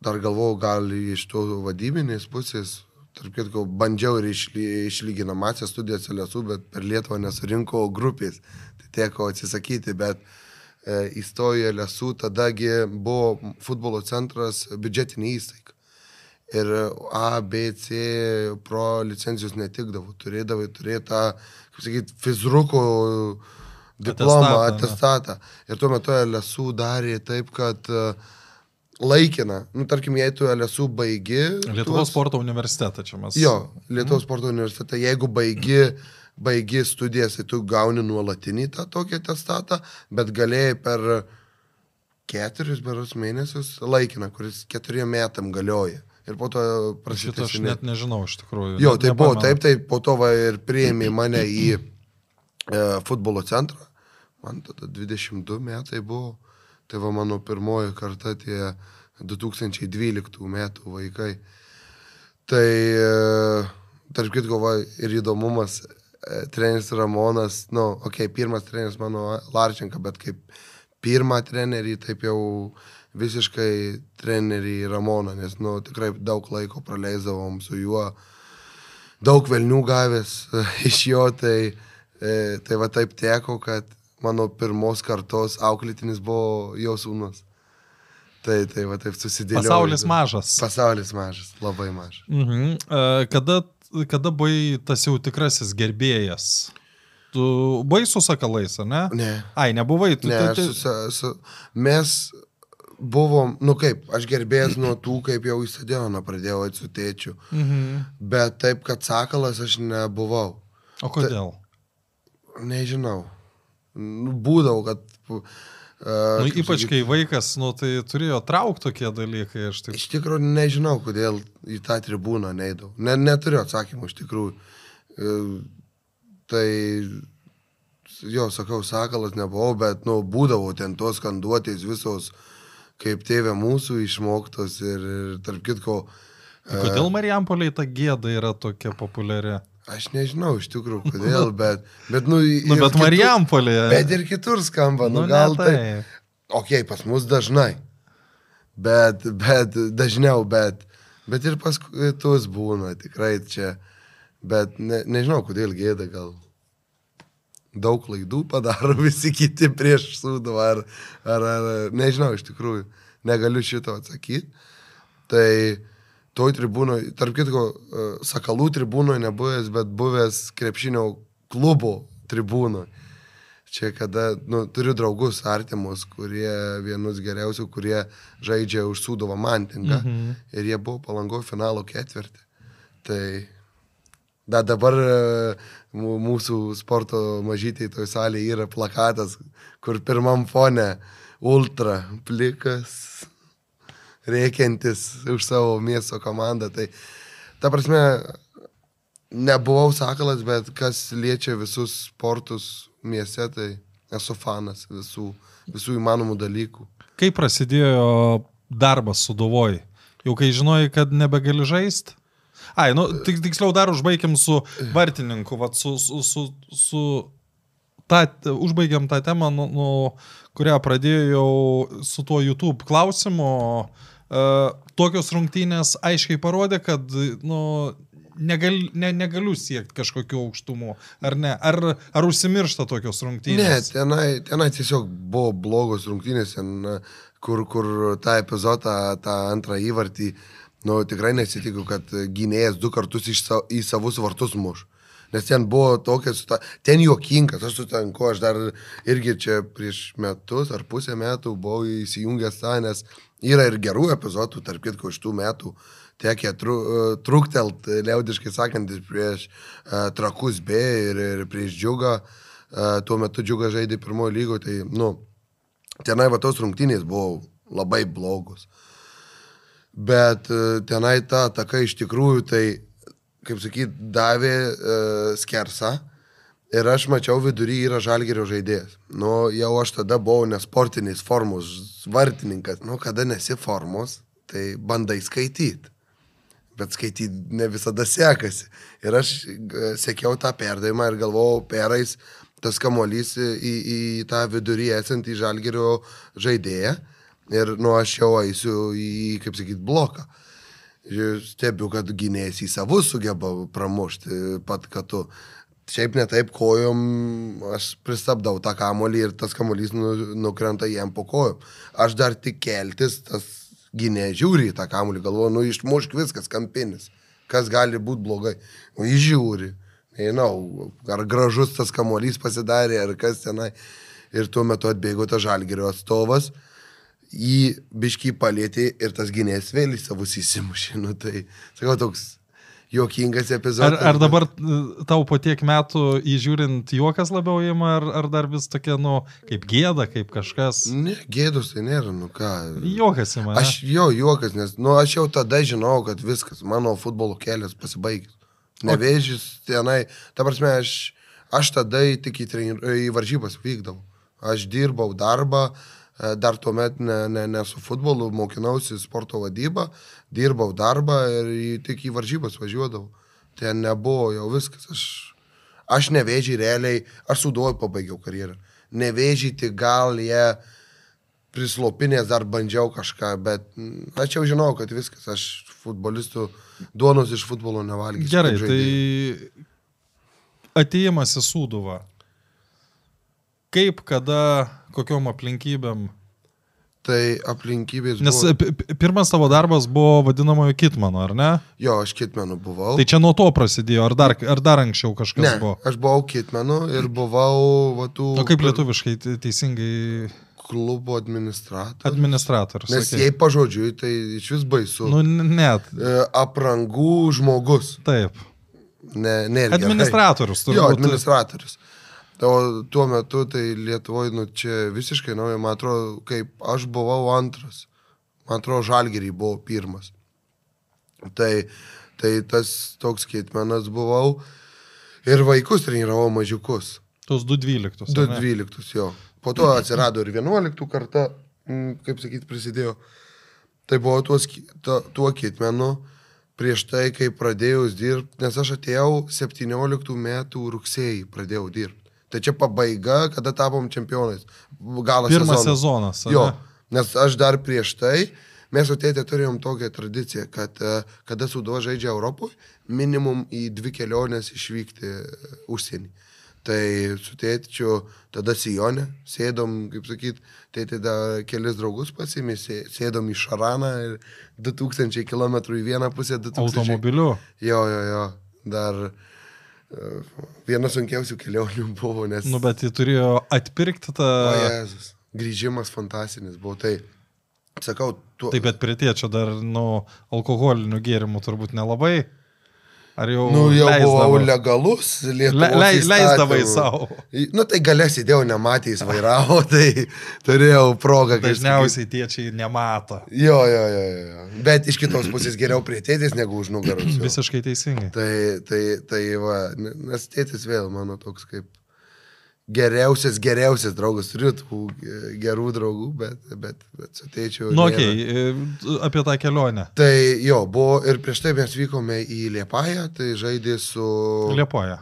dar galvojau, gal iš to vadybinės pusės, tarp kitko, bandžiau ir išly, išlyginamasias studijas LSU, bet per Lietuvą nesurinko grupės. Tai teko atsisakyti, bet e, įstojo LSU, tadagi buvo futbolo centras biudžetinė įstaiga. Ir A, B, C pro licencijos netikdavo. Turėdavai turėti tą, kaip sakyti, fizruko diplomą, Atestatą. Ir tuo metu LSU darė taip, kad e, laikina, nu tarkim, jei tu LSU baigi. Lietuvos tuos- sporto universitetą čia mes. Jo, Lietuvos sporto universitete, jeigu baigi, baigi studijas, tai tu gauni nuolatinį tą tokį testatą, bet galėjai per keturis beros mėnesius laikiną, kuris keturiem metam galioja. Ir po to Šitą aš net nežinau iš tikrųjų. Jo, tai buvo taip, tai po to va ir priėmė mane į e, futbolo centrą. Man tada 22 metai buvo. Tai va mano pirmoji karta tie 2012 metų vaikai. Tai, e, tarp kitko, va, ir įdomumas, e, treneris Ramonas, nu, okei, okay, pirmas treneris mano Larčenka, bet kaip pirmą trenerį, taip jau visiškai trenerį Ramoną, nes, nu, tikrai daug laiko praleisdavom su juo, daug velnių gavęs iš jo, tai, e, tai va taip teko, kad mano pirmos kartos auklėtinis buvo jo sūnus. Tai, tai va taip susidėliojo. Pasaulis mažas. Pasaulis mažas, labai mažas. Mhm. E, Kada, kada buvai tas jau tikrasis gerbėjas? Tu buvai su sakalais, ne? Ne. Ai, nebuvai. Tu, Ne, aš tu, su, su, mes buvom, nu kaip, aš gerbėjęs nuo tų, kaip jau į stadioną pradėjau eit su tėčiu. mhm. Bet taip, kad sakalas aš nebuvau. O kodėl? Nežinau. Nu, būdavau, kad... Uh, Nu, ypač kai vaikas, nu, tai turėjo traukti tokie dalykai, aš taip. Iš tikrųjų nežinau, kodėl į tą tribūną neįdau. Ne, neturiu atsakymų iš tikrųjų. E, Tai, jo, sakau, sakalas nebuvau, bet, nu, būdavau ten tos skanduotės visos, kaip tėvė mūsų išmoktos ir, ir tarp kitko, Tai kodėl Marijampoliai ta gėda yra tokia populiari? Aš nežinau iš tikrųjų, kodėl, <laughs> bet, bet, nu, Nu, bet Marijampolėje. Bet ir kitur skamba, nu, Nu, gal tai. taip. Ok, pas mus dažnai. Bet, bet, dažniau, bet, bet ir pas kitus būna, tikrai čia. Bet ne, nežinau, kodėl gėda gal. Daug klaidų padaro <laughs> visi kiti prieš sūduvą, ar, ar, ar, nežinau, iš tikrųjų, negaliu šito atsakyti. Tai toj tribūnoje, tarp kitko, e, sakalų tribūnoje nebuvęs, bet buvęs krepšinio klubo tribūnoje. Čia kada, nu, turiu draugus artimus, kurie vienus geriausių, kurie žaidžia už Sūdovą mantingą. Mhm. Ir jie buvo palango finalo ketvirtį. Tai da, dabar e, mū- mūsų sporto mažytėje toje salėje yra plakatas, kur pirmam fone ultra plikas, reikiantis už savo miesto komandą. Tai ta prasme, nebuvau sakalas, bet kas liečia visus sportus mieste, tai esu fanas visų, visų įmanomų dalykų. Kaip prasidėjo darbas su Dovoj? Jau kai žinojai, kad nebegali žaisti? Ai, nu, tik, tiksliau dar užbaigiam su vartininku, vat, su, su, su, su ta, užbaigiam tą temą, nu, nu, kurią pradėjau su tuo YouTube klausimu. Uh, tokios rungtynės aiškiai parodė, kad nu, negal, ne, negaliu siekti kažkokių aukštumų. Ar ne? Ar, ar užsimiršta tokios Ne, rungtynės? tenai, tenai tiesiog buvo blogos rungtynės, ten, kur, kur tą epizodą, tą antrą įvartį, nu, tikrai nesitikiu, kad gynėjas du kartus sa- į savus vartus muš. Nes ten buvo tokia, situa- ten juokingas, aš sutinku, aš dar irgi čia prieš metus ar pusę metų buvau įsijungęs tą, nes yra ir gerų epizodų, tarp kitko, iš tų metų tekia tru, truktelt, liaudiškai sakant, prieš uh, trakus B ir, ir prieš džiugą. Uh, tuo metu džiugą žaidė pirmojo lygo, tai, nu, tenai va tos rungtynės buvo labai blogos. Bet uh, tenai ta ataka iš tikrųjų, tai, kaip sakyt, davė uh, skersą. Ir aš mačiau vidury yra žalgerio žaidėjas. Nu, jau aš tada buvau nesportinis formos vartininkas. Nu, kada nesi formos, tai bandai skaityti. Bet skaityti ne visada sekasi. Ir aš e, sekiau tą perdavimą ir galvojau, perais tas kamuolys į, į tą vidurį esantį žalgerio žaidėją. Ir nu, aš jau eisiu į, kaip sakyt, bloką. Stebiu, kad gynėjas į savus sugeba pramušti pat, kad tu. Šiaip ne taip kojom, aš pristabdau tą kamolį ir tas kamolys nu, nukrenta jam po kojom. Aš dar tik keltis, tas gynėjas žiūri į tą kamolį, galvoju, nu išmušk viskas, kampinis. Kas gali būti blogai? O jis žiūri. Nežinau, ar gražus tas kamolys pasidarė, ar kas tenai. Ir tuo metu atbėgo tas žalgerio atstovas, jį biškį palėtė ir tas gynėjas vėl į savus įsimušė. Nu, tai, sakau, toks juokingas Ar, epizodas. ar dabar e, tau po tiek metų įžiūrint juokas labiau įima, ar, ar dar vis tokia, nu, kaip gėda, kaip kažkas? Ne, gėdos tai nėra, nu ką. Juokas įima. Aš jo juokas, nes, nu, aš jau tada žinojau, kad viskas, mano futbolo kelias pasibaigęs. Nevėžys tenai, ta prasme, aš, aš tada tik į, trenir, į varžybas vykdavau. Aš dirbau darbą, e, dar tuomet ne, ne, ne su futbolu, mokinausi sporto vadybą, dirbau darbą ir tik į varžybas važiuodavau. Ten nebuvo jau viskas. Aš, aš nevėžiai realiai, aš suduoju pabaigiau karjerą. Nevėžiai tik gal jie prislopinės dar bandžiau kažką, bet mm, aš jau žinau, kad viskas, aš futbolistų duonos iš futbolo nevalgysiu. Gerai, tai ateimas į Sūduvą. kaip, kada, kokiom aplinkybėm. Tai aplinkybės Nes buvo... pi- pi- pirmas tavo darbas buvo vadinamojo kitmano, ar ne? Jo, aš kitmenu buvau. Tai čia nuo to prasidėjo, ar dar, ar dar anksčiau kažkas ne, buvo? aš buvau kitmenu ir buvau va, tų O kaip lietuviškai te- teisingai klubo administratorius. administratorius? Nes sakei? jei pažodžiui, tai iš vis baisu. Nu, net. E, Aprangų žmogus. Taip. Ne, ne. Administratorius, Jo, turbūt. administratorius. O tuo metu tai Lietuvoje, nu čia visiškai nauja, man atrodo, kaip aš buvau antras. Man atrodo, Žalgirį buvau pirmas. Tai, tai tas toks skaitmenas buvau. Ir vaikus treniravau mažiukus. Tuos 212. Du ar ne? 12 jo. Po to atsirado ir 11 kartą, mm, kaip sakyti, prisidėjo. Tai buvo ki- ta- tuo kitmenu prieš tai, kai pradėjau dirbti, nes aš atėjau 17 metų rugsėjai, pradėjau dirbti. Tai čia pabaiga, kada tapom čempionais. Galas Pirmas sezono. sezonas. Jo, ne? nes aš dar prieš tai, mes su tėtė turėjom tokią tradiciją, kad e, kada suduo žaidžia Europoje, minimum į dvi keliones išvykti e, užsienį. Tai su tėčiu tada Sijonė, sėdom, kaip sakyt, tėtė dar kelis draugus pasimė, sė- sėdom į Šaraną ir 2000 km į vieną pusę, 2000. Automobiliu. Jo, jo, jo, dar viena sunkiausių kelionių buvo, nes... Nu, bet jį turėjo atpirkti tą... O Jėzus, grįžimas fantastinis buvo. Tai, sakau, tu... Taip, bet prie tėčio dar, nu, alkoholinių gėrimų turbūt nelabai. Ar jau... Nu, jau buvau leisdavo? legalus, Le, Lietuvos le, leisdavai įstatymų. savo. Nu, tai galę sėdėjau, nematė, jis vairavo, <laughs> tai turėjau progą. Dažniausiai tėčiai nemato. Jo, jo, jo, jo. Bet iš kitos pusės geriau prie tėtės negu už nugaros. Visiškai teisingai. Tai, tai, tai va, nes tėtis vėl mano toks kaip geriausias, geriausias draugas. Turiu tų e, gerų draugų, bet, bet, bet su tėčiu. Nu, okei, okay, apie tą kelionę. Tai jo, buvo ir prieš tai mes vykome į Liepają, tai žaidė su... Liepoja.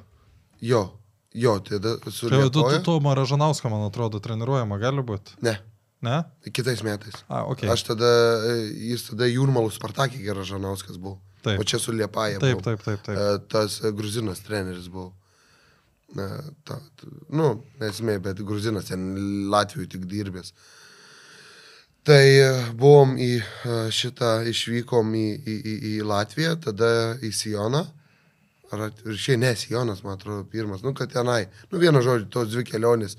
Jo, jo, tai da, su Tai tu, tu, tu Maražanausko, man atrodo, treniruojama gali būti. Ne, Ne? kitais metais. A. Okay. Aš tada, e, jis tada Jūrmalų Spartakį Geražanauskas buvo. Taip. O čia su Liepaja. Taip, taip, taip, taip. E, Tas e, gruzinas treneris buvo. Na, ta, ta, nu, nesmė, bet gruzinas ten Latvijoje tik dirbęs. Tai e, buvom į e, šitą, išvykom į, į, į, į Latviją, tada į Sijoną. Ar at- ir šiai ne Sijonas, man atrodo, pirmas. Nu, kad tenai. Nu, vieno žodžio, tos dvi kelionės.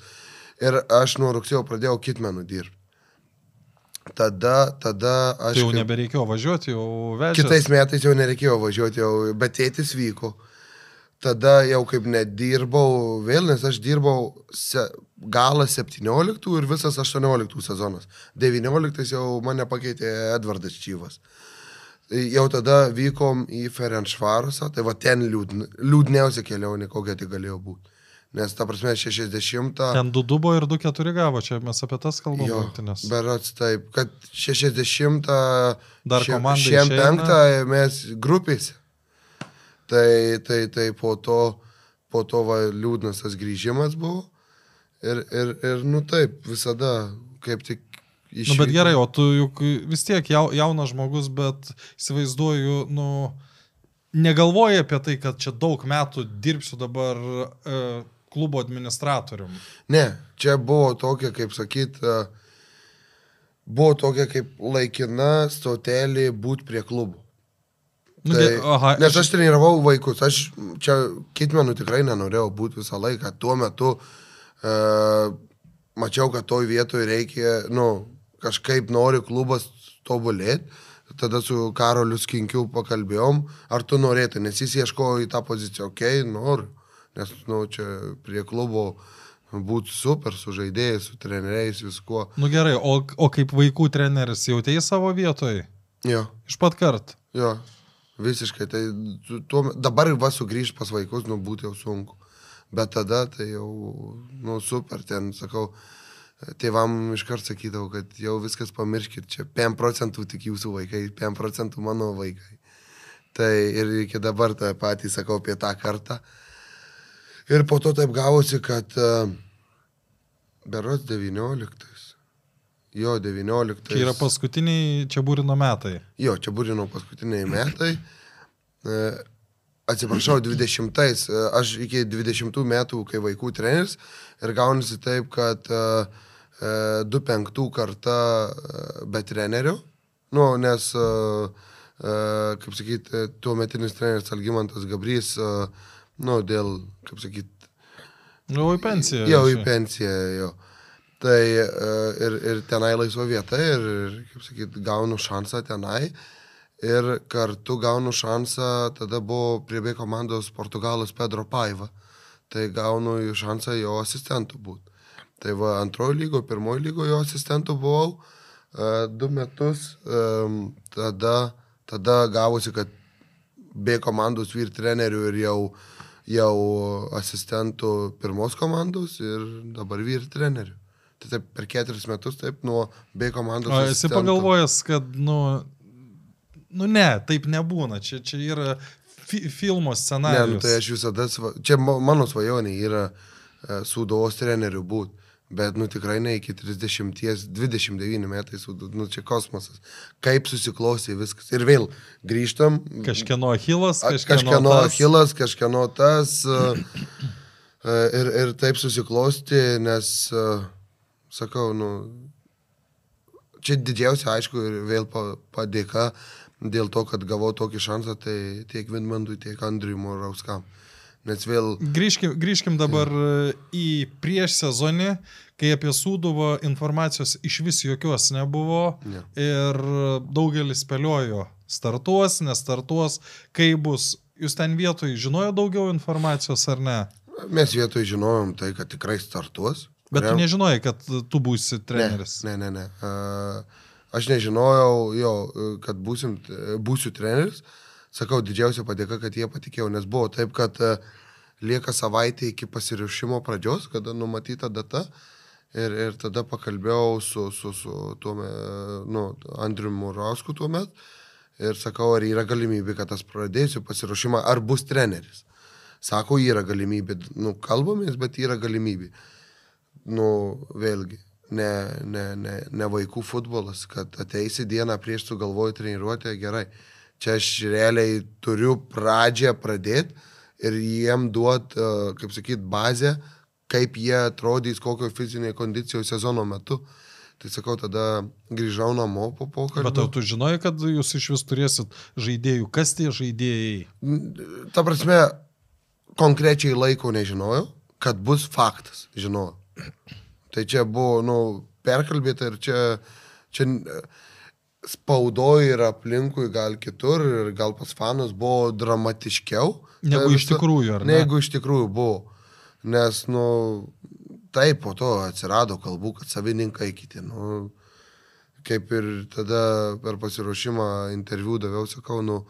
Ir aš nuo rugsėjo pradėjau kitmenų dirbti. Tada, tada aš... Tai jau nebereikėjo važiuoti, jau vežė. Kitais metais jau nereikėjo važiuoti, jau, bet tėtis vyko. Tada jau kaip nedirbau vėl, nes aš dirbau se, galą 17 ir visas 18 sezonas. 19 jau mane pakeitė Edvardas Čyvas. Jau tada vykom į Ferenšvarusą, tai va ten liūdn, liūdniausia kelionė, kokia tai galėjo būti. Nes ta prasme 60... Ten 2 dubo ir 2-4 gavo, čia mes apie tas kalbam. Jo, rungtynes. berats taip, kad 60 Dar komanda Šiem išeina. penktą mes grupėse. Tai, tai, tai po to, po to va, liūdnas tas grįžimas buvo. Ir, ir, ir nu taip, visada kaip tik iš... Nu, bet gerai, o tu juk vis tiek jau, jaunas žmogus, bet įsivaizduoju, nu, negalvoji apie tai, kad čia daug metų dirbsiu dabar e, klubo administratorium. Ne, čia buvo tokia, kaip sakyt, e, buvo tokia kaip laikina stotelė būti prie klubų. Nu, Tai, aha, nes aš treniravau vaikus, aš čia kitmenų tikrai nenorėjau būti visą laiką. Tuo metu uh, mačiau, kad toj vietoje reikia, nu, kažkaip nori klubas tobulėti. Tada su Karoliu Skinkiu pakalbėjom, ar tu norėtum, nes jis ieškojo į tą poziciją, okei, okay, noriu. Nes, nu, čia prie klubo būtų super su žaidėjais, su treneriais, viskuo. Nu gerai, o, o kaip vaikų treneris jautėjai savo vietoje? Jo. Iš pat kart. Jo, visiškai. Tai tu- tuo, dabar va sugrįžti pas vaikus, nu, būtų jau sunku. Bet tada tai jau, nu, super, ten, sakau, tėvam iškart sakydavau, kad jau viskas pamirškit, čia 5 procentų tik jūsų vaikai, 5 procentų mano vaikai. Tai ir iki dabar tą patį sakau apie tą kartą. Ir po to taip gavosi, kad uh, berots 19. Jo, 19. Čia yra paskutiniai čia būrino metai. Jo, čia būrino paskutiniai metai. E, atsiprašau, 20-ais, e, aš iki 20 metų, kai vaikų treneris, ir gaunasi taip, kad uh, 2-5 karta uh, be trenerių, nu, nes, kaip sakyti, tuo metinis treneris Algymantas Gabrys, nu, dėl, kaip sakyti, Jau į pensiją. jau į pensiją, jo. Tai uh, ir, ir tenai laisva vieta ir, kaip sakyti, gaunu šansą tenai. Ir kartu gaunu šansą, tada buvo prie B komandos Portugalas Pedro Paiva. Tai gaunu šansą jo asistentų būti. Tai va antrojo lygo, pirmojo lygo jo asistentų buvau uh, du metus. Um, tada, tada gavosi, kad B komandos vyr trenerių ir jau, jau asistentų pirmos komandos ir dabar vyr trenerių. Tai taip per keturis metus, taip nuo B komandos. O esi pagalvojęs, kad, nu, nu ne, taip nebūna. Čia, čia yra fi filmo Ne, scenarijus. nu, tai aš visada, sva... čia ma- mano svajonė yra uh, sūduvos treneriu būti, bet nu tikrai ne iki 30, 29 metai, nu čia kosmosas. Kaip susiklostė viskas. Ir vėl grįžtam. Kažkieno achilas, kažkieno, kažkieno tas. achilas, kažkieno tas. Uh, uh, ir, ir taip susiklosti, nes, uh, sakau, nu, čia didžiausia, aišku, ir vėl pa- padėka dėl to, kad gavau tokį šansą, tai tiek Vinmandui, tiek Andriui Morauskam. Nes vėl Grįžkim, grįžkim dabar e, į prieš sezonį, kai apie Sūduvą informacijos iš vis jokios nebuvo Ne. ir daugelis spėliojo, startuos, nestartuos, kaip bus. Jūs ten vietoj žinojo daugiau informacijos ar ne? mes vietoj žinojom tai, kad tikrai startuos. Bet tu nežinojai, kad tu būsi treneris. Ne, ne, ne. ne. Uh, aš nežinojau, jo, kad būsim, būsiu treneris. Sakau, didžiausia padėka, kad jie patikėjo, nes buvo taip, kad uh, lieka savaitė iki pasirišimo pradžios, kada numatyta data. Ir, ir tada pakalbėjau su, su, su tuo, me- nu, Andriu Murausku tuo metu. Ir sakau, ar yra galimybė, kad aš pradėsiu pasiruošimą, ar bus treneris. Sako, yra galimybė, nu, kalbamės, bet yra galimybė nu, vėlgi, ne, ne, ne, ne vaikų futbolas, kad ateisi dieną prieš tu galvoji treniruotę, gerai. Čia aš realiai turiu pradžią pradėti ir jiem duot, uh, kaip sakyt, bazę, kaip jie atrodys, kokio fizinėje kondicijoje sezono metu. Tai sakau, tada grįžau namo po pokalbio. Bet ar tu žinojai, kad jūs iš vis turėsit žaidėjų? Kas tie žaidėjai? Ta prasme, konkrečiai laiko nežinojau, kad bus faktas, žinojau. Tai čia buvo, nu, perkalbėta ir čia, čia spaudoje ir aplinkui, gal kitur, ir gal pas fanus buvo dramatiškiau. Negu Ta iš tikrųjų, ar ne? Negu iš tikrųjų buvo. Nes, nu, taip, po to atsirado kalbų, kad savininkai kiti, nu, kaip ir tada per pasiruošimą interviu daviau, sakau, nu,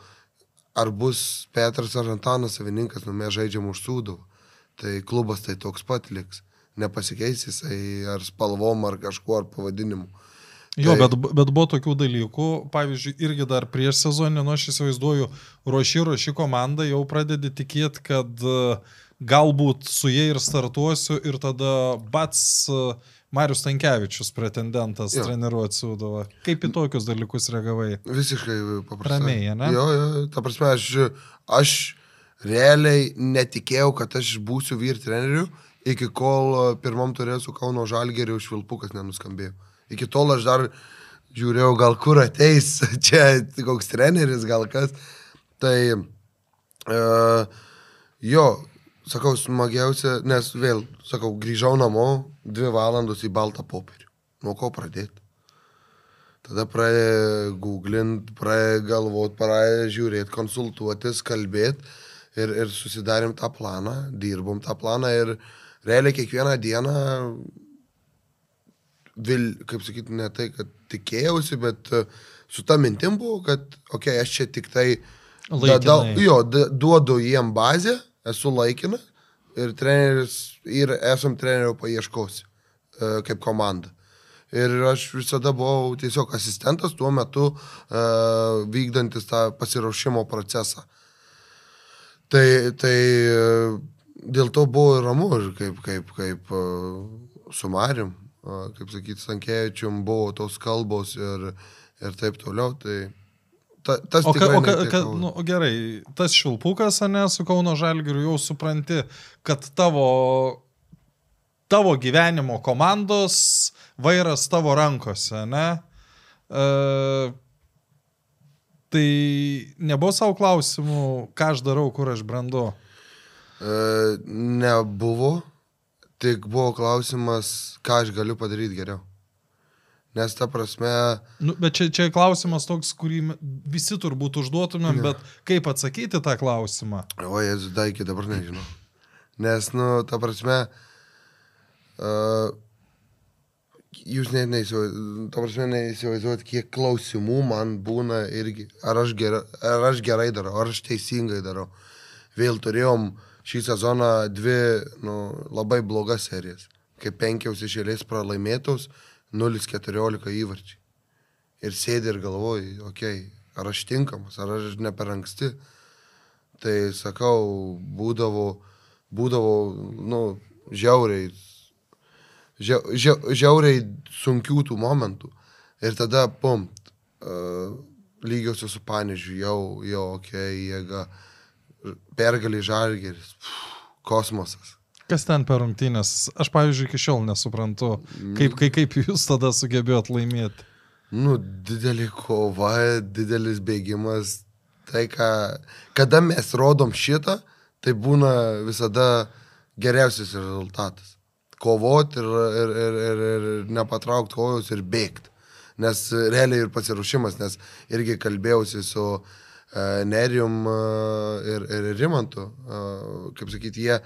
ar bus Petras ar Antanas savininkas, nu mes žaidžiam už sūdų. Tai klubas tai toks pat liks. Nepasikeis jisai ar spalvom, ar kažkuo, ar pavadinimu. Jo, Tai- bet, bet buvo tokių dalykų, pavyzdžiui, irgi dar prieš sezoną, nu aš įsivaizduoju, ruoši, ruoši komandą, jau pradedi tikėti, kad e, galbūt su jie ir startuosiu ir tada bats e, Marius Tankievičius pretendentas Jo. treniruoti Sūduvą. Kaip į tokius dalykus reagavai? Visiškai paprastai. Ramiai, ane? Jo, jo, ta prasme, aš, aš realiai netikėjau, kad aš būsiu vyr treneriu, iki kol e, pirmam turėjau su Kauno Žalgeriu švilpukas nenuskambėjo. Iki tol aš dar žiūrėjau, gal kur ateis, <laughs> čia koks treneris, gal kas. Tai, uh, jo, sakau, smagiausia, nes vėl, sakau, grįžau namo, dvi valandos į baltą popierių. Nuo ko pradėti? Tada pradėjo googlint, pradėjo galvoti, pradėjo žiūrėti, konsultuotis, kalbėti ir, ir susidarėm tą planą, dirbom tą planą ir realiai kiekvieną dieną, vil, kaip sakyti, ne tai, kad tikėjausi, bet e, su ta mintim buvo, kad, okei, okay, aš čia tik tai Laikinai. da- jo, duodu jiem bazę, esu laikinas ir treneris, ir esam trenerio paieškosi e, kaip komanda. Ir aš visada buvau tiesiog asistentas tuo metu uh, vykdantis tą pasiruošimo procesą. Tai, tai uh, dėl to buvo ir ramu, ir kaip, kaip, kaip uh, su Marium, uh, kaip sakyti, Sankievičium buvo tos kalbos ir, ir taip toliau. Tai ta, tas O, ka, o, ka, ka, nu, gerai, tas švilpukas, ne, su Kauno Žalgiriu jau supranti, kad tavo, tavo gyvenimo komandos vairas tavo rankose, ne? E, tai nebuvo savo klausimų, ką aš darau, kur aš brandu. E, nebuvo, tik buvo klausimas, ką aš galiu padaryti geriau. Nes ta prasme, Nu, bet čia, čia klausimas toks, kurį visi turbūt užduotumėm, Ne. bet kaip atsakyti tą klausimą? o Jėzus, da iki dabar nežinau. Nes, nu, ta prasme, uh, jūs net neįsivaizduojat, kiek klausimų man būna irgi, ar aš, gera, ar aš gerai darau, ar aš teisingai darau. Vėl turėjom šį sezoną dvi nu, labai blogas serijas, kaip penkiaus iš eilės pralaimėtos, 0-14 įvarčiai. Ir sėdi ir galvoji, okei, okay, ar aš tinkamas, ar aš ne per anksti. Tai sakau, būdavo, būdavo, nu, žiauriai, žia, žia, žiauriai sunkių tų momentų. Ir tada, pum, uh, lygiosios su panežiu, jau, jau, okei, okay, jėga, pergalį žalgeris, kosmosas. Kas ten per rungtynės? Aš, pavyzdžiui, iki šiol nesuprantu, kaip, kaip, kaip jūs tada sugebėjot laimėti. Nu, didelė kova, didelis bėgimas. Tai, ką, kada mes rodom šitą, tai būna visada geriausias rezultatas. Kovoti ir, ir, ir, ir, ir nepatraukti kojos ir bėgti. Nes realiai ir pasiruošimas, nes irgi kalbėjausi su uh, Nerijum uh, ir, ir Rimantu, uh, kaip sakyti, jie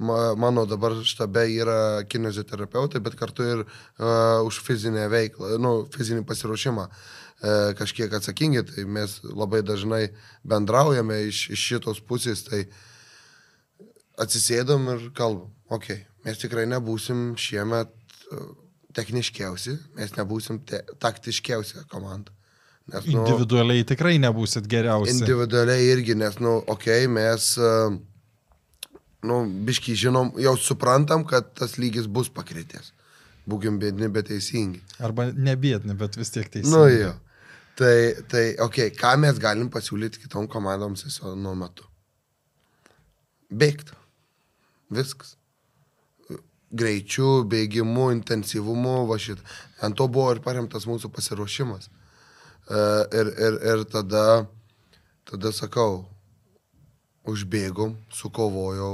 ma, mano dabar štabe yra kinezioterapeutai, bet kartu ir uh, už fizinę veiklą, nu, fizinį pasiruošimą uh, kažkiek atsakingi, tai mes labai dažnai bendraujame iš, iš šitos pusės, tai atsisėdom ir kalbam, okei, okay, mes tikrai nebūsim šiemet techniškiausi, mes nebūsim te, taktiškiausia komanda. Nes, nu, Individualiai tikrai nebūsit geriausi. Individualiai irgi, nes, nu, okei, okay, mes, uh, nu, biškai žinom, jau suprantam, kad tas lygis bus pakritęs. Būkim bėdini, bet teisingi. Arba nebėdni, bet vis tiek teisingai. Nu, jo. Tai, tai okei, okay, ką mes galim pasiūlyti kitom komandom sezono metu? Bėgti. Viskas. Greičiu, bėgimu, intensyvumu, va šit. Ant to buvo ir paremtas mūsų pasiruošimas. E, Ir, ir, ir tada, tada sakau, užbėgom, sukovojau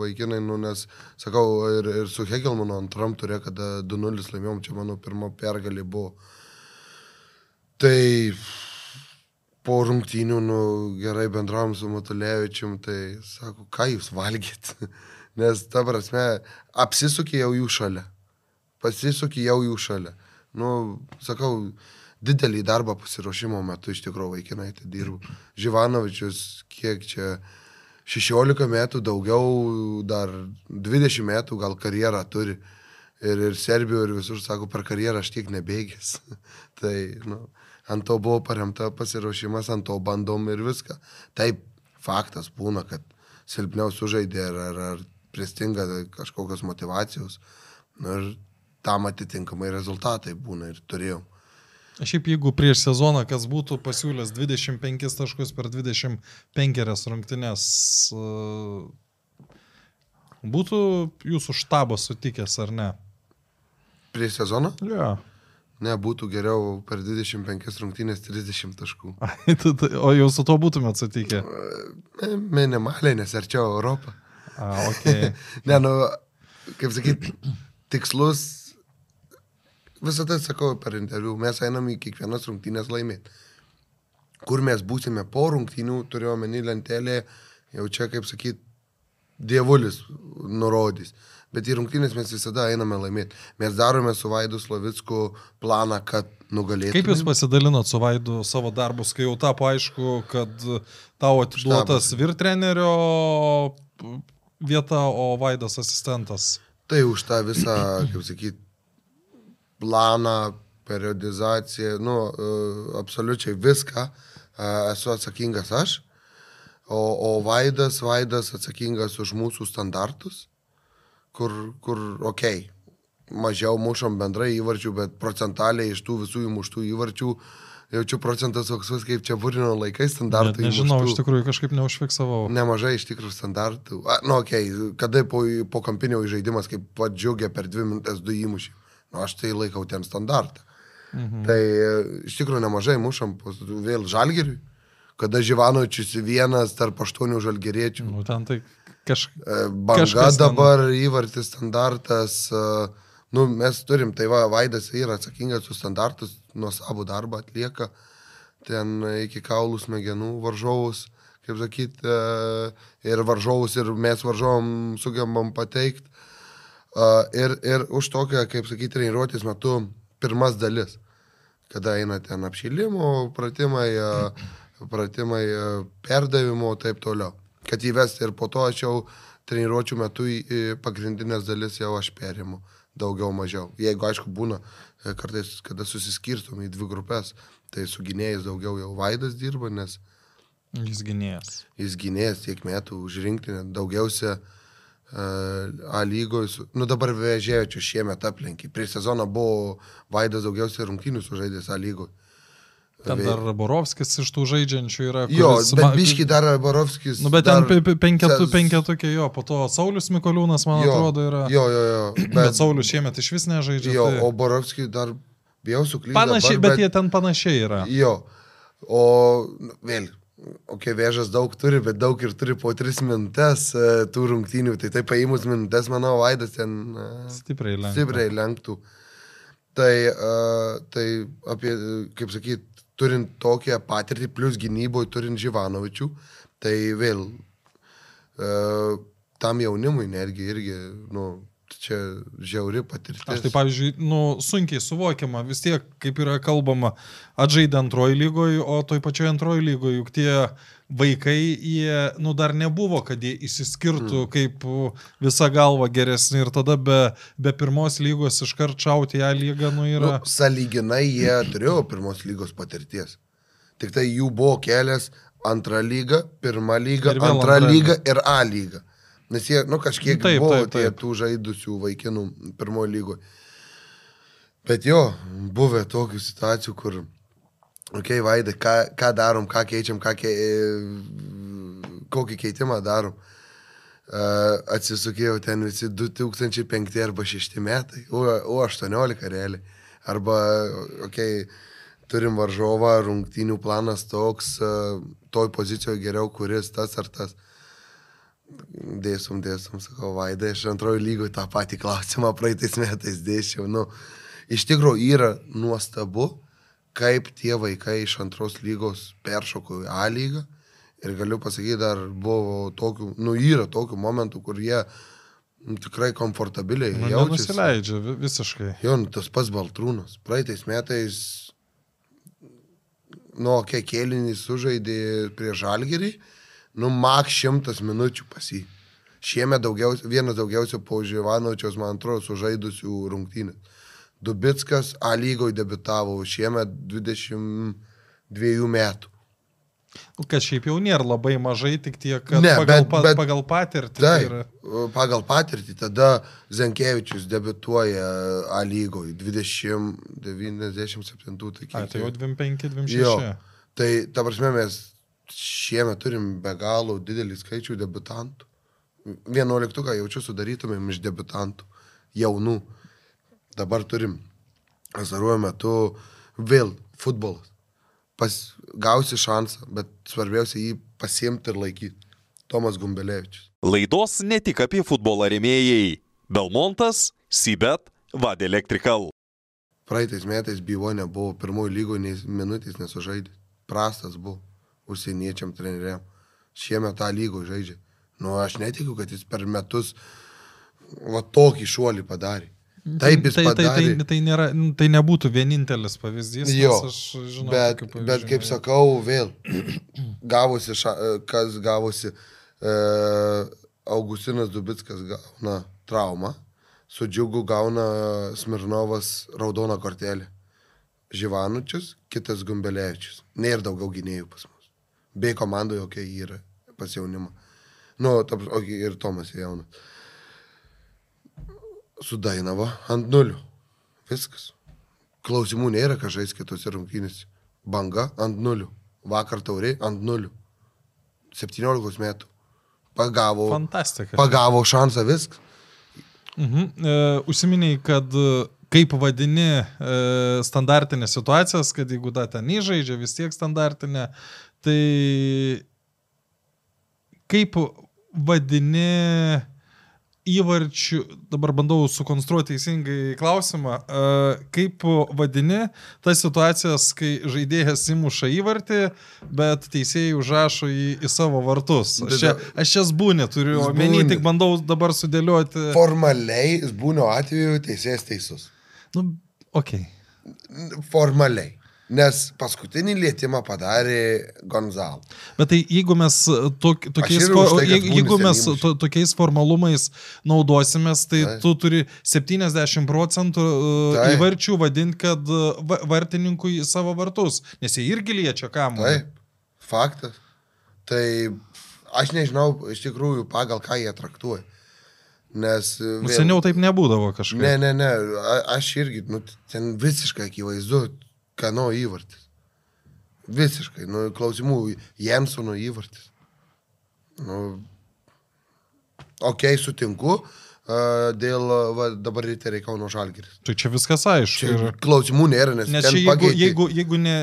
vaikinai, nu, nes, sakau, ir, ir su Hegelmanu antram turė, kada 2-0 laimėjom, čia mano pirma pergalė buvo. Tai po rungtynių, nu, gerai bendravom su Matulevičium, tai sako, ką jūs valgėt? <laughs> Nes, ta prasme, apsisukė jau jų šalia. Pasisukė jau jų šalia. Nu, sakau, didelį darbą pasiruošimo metu iš tikrųjų vaikinai tai dirbu. Živanovičius, kiek čia 16 metų, daugiau, dar 20 metų gal karjerą turi. Ir, ir Serbijoje, ir visur, sako, per karjerą aš tiek nebėgęs. <laughs> tai, nu, ant to buvo paremta pasiruošimas, ant to bandom ir viską. Taip, faktas būna, kad silpniau sužaidė ar, ar, ar pristinga kažkokios motivacijos. Nu, ir tam atitinkamai rezultatai būna ir turėjom. Šiaip jeigu prieš sezoną kas būtų pasiūlęs 25 taškus per 25 rungtynės, e, būtų jūsų štabas sutikęs ar ne? Prieš sezoną? Ja. Ne, būtų geriau per 25 rungtynės 30 taškų. <laughs> o jau su to būtumėt sutikę? E, Minimaliai, nes arčiau Europą. A, okay. <laughs> ne, nu, kaip sakyt, tikslus, visą tai sakau per interviu, mes einam į kiekvienas rungtynės laimėti. Kur mes būsime po rungtynių, turiu omeny lentelė, jau čia, kaip sakyt, dievulis nurodys. Bet į rungtynės mes visada einame laimėti. Mes darome su Vaidu Slavicku planą, kad nugalėtume. Kaip jūs pasidalinot su Vaidu savo darbus, kai jau tapo aišku, kad tau atiduotas Štabas. vyr trenerio vieta, o Vaidas asistentas? Tai už tą visą, kaip sakyt, planą, periodizaciją, nu, e, absoliučiai viską e, esu atsakingas aš, o, o Vaidas, Vaidas atsakingas už mūsų standartus, kur, kur okay, mažiau mušom bendrai įvarčių, bet procentaliai iš tų visų įmuštų įvarčių jaučiu procentas toks, kaip čia būrino laikais Net standartų. nežinau, iš tikrųjų kažkaip neužfiksavau. Nemažai iš tikrųjų standartų. A, nu, okei, okay. kada po, po kampinio žaidimas, kaip padžiugė per dvi minutės du įmušį. Nu, aš tai laikau ten standartą. Mhm. Tai e, iš tikrųjų nemažai mušam vėl žalgeriui. Kada Živanočius vienas tarp aštuonių žalgeriečių. Nu, ten tai kažkaip. E, Banga Kažkas ten- dabar įvartis standartas. e, Nu, mes turim, tai va, Vaidas yra atsakingas už standartus, nuo savo darbą atlieka ten iki kaulų smegenų varžovus, kaip sakyt, ir varžovus, ir mes varžovom sugebam pateikti. Ir, ir už tokią, kaip sakyti, treniruotės metu pirmas dalis, kada eina ten apšilimo pratimai, e, pratimai e, perdavimo ir taip toliau. Kad įvesti ir po to aš jau treniruočių metu pagrindinės dalis jau aš perimu daugiau mažiau. Jeigu aišku būna e, kartais, kada susiskirstom į dvi grupės, tai su gynėjais daugiau jau Vaidas dirba, nes Jis gynėjas. jis gynėjas tiek metų už rinktinę, daugiausia uh, A lygoj, su- nu dabar vežėjočių šiemet aplenkį. Prieš sezoną buvo Vaidas daugiausiai rungtynių sužaidęs A lygoj. Ten dar Borovskis iš tų žaidžiančių yra. Jo, kuris bet ma- biški dar Barovskis. Nu, bet dar, ten pe- pe- penketu, Ses- penketukė jo, po to Saulis Mikoliūnas, man jo, atrodo, yra. Jo, jo, jo. Bet, Bet, bet Saulis šiemet iš vis nežaidžia. jo, tai... o Barovskis dar bijau suklydti. Panašiai, bet jie ten panašiai yra. Jo. O vėl, okay, vėžas daug turi, bet daug ir turi po tris minutės e, tų rungtynių. Tai taip paėmus minutės, manau, Vaidas ten e, Stipriai lenktų. stipriai lenktų. Tai, e, tai apie, kaip sakyt, turint tokią patirtį, plus gynyboje turint Živanovičių, tai vėl e, tam jaunimui netgi irgi, nu, čia žiauri patirtis. Aš tai, pavyzdžiui, nu, sunkiai suvokiama, vis tiek, kaip yra kalbama, atžaidė antroji lygoje, o toj pačioj antroji lygoje, juk tie vaikai, jie, nu, dar nebuvo, kad jie įsiskirtų mm. kaip visa galva geresni ir tada be, be pirmos lygos iškart šauti ją lygą, nu, yra... Nu, saliginai jie turėjo pirmos lygos patirties. Tik tai jų buvo kelias lygą, Ir vėl antrą antra. lygą ir A lygą. Nes jie, nu, kažkiek taip, buvo taip, tie taip. tų žaidusių vaikinų pirmojo lygoje. Bet jo, buvę tokių situacijų, kur, okei, okay, Vaidai, ką, ką darom, ką keičiam, ką ke... kokį keitimą darom. Uh, atsisukėjau ten visi 2005 arba 6 metai, U, U18 realiai. Arba, okei, okay, turim varžovą, rungtynių planas toks, uh, toj pozicijoje geriau, kuris tas ar tas. Dėsum, dėsum, sakau, Vaidai, aš antrojo lygoje tą patį klausimą praeitais metais dėšiau. Nu, iš tikrųjų yra nuostabu, kaip tie vaikai iš antros lygos peršoko į A lygą. Ir galiu pasakyti, dar buvo tokių, nu yra tokių momentų, kur jie nu, tikrai komfortabiliai Nu, jaučiasi. nenusileidžia vi- visiškai. Jo, nu, tas pats Baltrūnas. Praeitais metais, nu, kiek kėlinį sužaidė prie Žalgerį, nu, mak šimtas minučių pasi. Šiemet daugiausia, vienas daugiausia po Živanovičiaus, man atrodo, sužaidusių rungtynės. Dubitskas A lygoje debitavo šiemet 22 metų. Nu, Kad šiaip jau nėra labai mažai, tik tiek, kad Ne, pagal, bet- bet- pagal patirtį. tai yra- pagal patirtį tada Zenkievičius debituoja A lygoje 20, 97, tai kiek Ai, tai jau jau? 25-26. Jo. Tai ta prasme mes šiemet turim be galo didelį skaičių debutantų. 11 jaučiu sudarytumėm iš debutantų jaunų. Dabar turim pasaruoju metu vėl futbolas. Pas, gausi šansą, bet svarbiausia jį pasiimti ir laikyti. Tomas Gumbelevičius. Laidos ne tik apie futbolą remėjai. Belmontas, Sibet, Vad Electrical. Praeitais metais bylo nebuvo, pirmojo lygo nei minutės nesužaidė. Prastas buvo užsieniečiam treneriam. Šiemet tą lygo žaidžia. Nu, aš netikiu, kad jis per metus va tokį šuolį padarė. Taip jis tai, tai, padarė. tai, tai, nėra, tai nebūtų vienintelis pavyzdys. Jo, aš žinau, bet, bet kaip sakau, vėl <clears throat> gavosi, ša, kas gavosi, e, Augustinas Dubitskas gauna traumą, su džiugu gauna Smirnovas raudoną kortelę. Živanučius, kitas Gumbelevičius. Nėra daugiau gynėjų pas mus. Bei komandoje, jokia yra pas jaunimą. Nu, ta, prasme, o ir Tomas jaunas. su Dainava ant nulių. Viskas. Klausimų nėra, ką žais kitose rungtynėse. Banga ant nulių. Vakar tauriai ant nulių. 17 metų. Pagavo, Fantastika. pagavo šansą viskas. Mhm. E, užsiminiai, kad e, kaip vadini e, standartinės situacijas, kad jeigu da ten įžaidžia, vis tiek standartinė, tai kaip vadini įvarčių, dabar bandau sukonstruoti teisingai klausimą, e, kaip vadini tas situacijas, kai žaidėjas įmuša įvartį, bet teisėjai užrašo į, į savo vartus. Aš čia, aš čia zbūnį turiu omeny, tik bandau dabar sudėlioti. Formaliai, būnio atveju teisėjas teisus. Nu, okei. N- Formaliai. Nes paskutinį lietimą padarė Gonzalo. Bet tai jeigu mes tok, tokiais, irgi už fo- tai, jeigu, mes to, tokiais formalumais naudosimės, tai Taip. tu turi 70 procentų Taip. įvarčių vadinti, kad e, va- vartininkui savo vartus, nes jie irgi liečia kamuolį. Taip, faktas. Tai aš nežinau iš tikrųjų pagal ką jie traktuoja. Nes... e, Nu, Seniau taip nebūdavo kažkaip. Ne, ne, ne, aš irgi, nu, ten visiškai akivaizdu, kano įvartis. Visiškai, nu, klausimų, Jensono įvartis. Nu, ok, sutinku, dėl va, dabar riteriai Kauno Žalgiris. Tai čia viskas aišku. Čia Ir... klausimų nėra, nes, Nes čia jeigu, pakeitė- jeigu, jeigu ne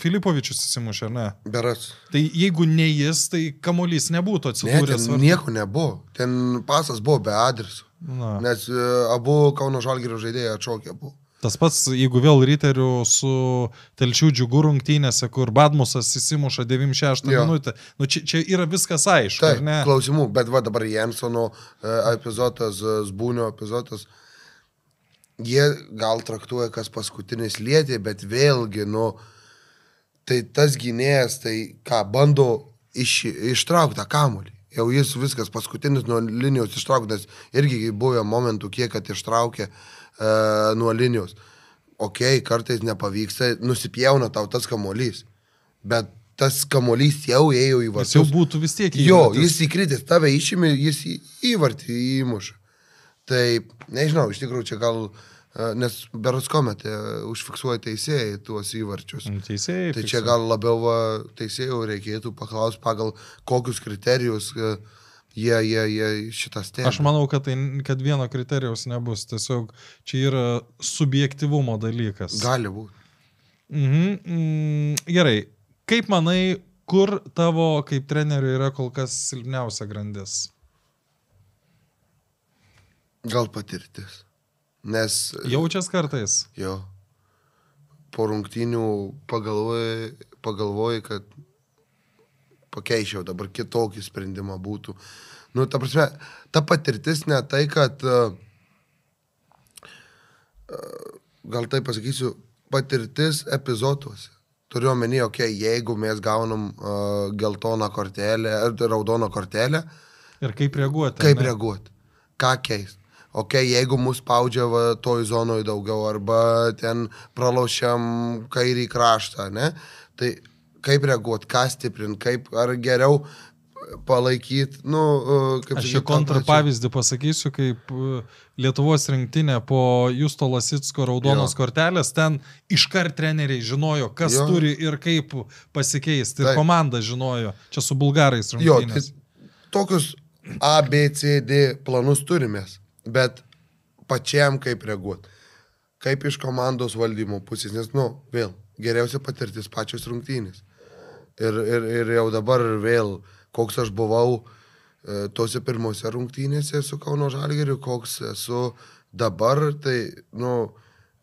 Filipovičius įsimušė, ne. Beras. Tai jeigu ne jis, tai kamuolys nebūtų Ne, atsidūręs. ten nieko nebuvo. Ten pasas buvo be adreso. Na. Nes e, abu Kauno Žalgirio žaidėjai atšokė buvo. Tas pats, jeigu vėl riterių su telčių džiugų rungtynėse, kur Badmusas įsimuša 96 Jo. minutę, nu, čia, čia yra viskas aišku, Taip, klausimų, bet va dabar Jensono e, epizodas, e, Zbūnio epizodas, jie gal traktuoja, kas paskutinis lietė, bet vėlgi, nu, tai tas gynėjas, tai ką, bando iš, ištraukti tą kamolį. Jau jis viskas paskutinis nuo linijos ištrauktas, irgi buvo momentų, kiek kad ištraukė e, nuo linijos. Ok, kartais nepavyksta, nusipjauna tau tas kamolys, bet tas kamolys jau ėjo į Jis vartus. jau būtų vis tiek Jo, įvartis. jis įkritęs, tave išėmė, jis į- įvartį įmuša. Tai, nežinau, iš tikrųjų čia gal, e, nes berots kometė užfiksuoja teisėjai tuos įvarčius. Nu, Teisėjai. Tai čia gal labiau va, teisėjų reikėtų paklausti pagal kokius kriterijus e, jie, jie, jie šitą stebi. Aš manau, kad, tai, kad vieno kriterijaus nebus. Tiesiog čia yra subjektivumo dalykas. Gali būti. Mhm, mm, gerai. Kaip manai, kur tavo kaip trenerių yra kol kas silpniausia grandis? Gal patirtis. Nes Jaučias kartais? jo, po rungtynių pagalvoji, pagalvoji, kad pakeičiau dabar kitokį sprendimą būtų. Nu, ta prasme, ta patirtis ne tai, kad, uh, gal tai pasakysiu, patirtis epizoduose. Turiu omeny, okei, okay, jeigu mes gaunam uh, geltoną kortelę, ar raudoną kortelę, Ir kaip reaguoti? kaip ne? reaguoti, ką keisti. Ok, jeigu mus spaudžia va, toj zonoje daugiau, arba ten pralošiam kairį kraštą, ne? Tai kaip reaguoti, ką stiprinti, kaip ar geriau palaikyti, nu, uh, kaip Aš čia tą kontra pačią- pavyzdį pasakysiu, kaip e, Lietuvos rinktinė po Justo Lasitsko raudonos Jo. kortelės, ten iškart treneriai žinojo, kas Jo. turi ir kaip pasikeisti. Ir Taip. komanda žinojo. Čia su bulgarais Jo, tai rungtynės. tokius A, B, C, D planus turimės, bet pačiam kaip reaguoti. Kaip iš komandos valdymo pusės, nes, nu, vėl, geriausia patirtis pačios rungtynės. Ir, ir, ir jau dabar vėl, koks aš buvau e, tose pirmose rungtynėse su Kauno Žalgeriu, koks esu dabar, tai, nu,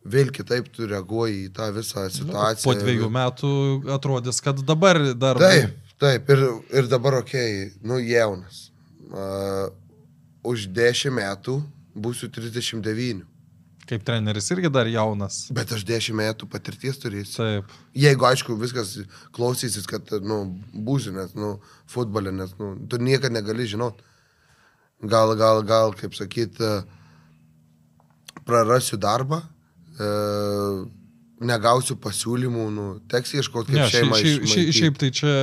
vėl kitaip tu reaguoji į tą visą situaciją. Po dviejų metų atrodys, kad dabar dar... Taip, taip, ir, ir dabar, okei, okay, nu jaunas. Uh, už 10 metų būsiu 39. Kaip treneris irgi dar jaunas. Bet aš 10 metų patirties turėsiu. Taip. Jeigu, aišku, viskas klausysis, kad, nu, būsiu, nes, nu, futbolė, nes, nu, tu niekada negali žinot. Gal, gal, gal, kaip sakyt, prarasiu darbą, e, negausiu pasiūlymų, nu, teks ieškoti kaip Ne, šeimą. šiaip, šiaip, šiaip tai čia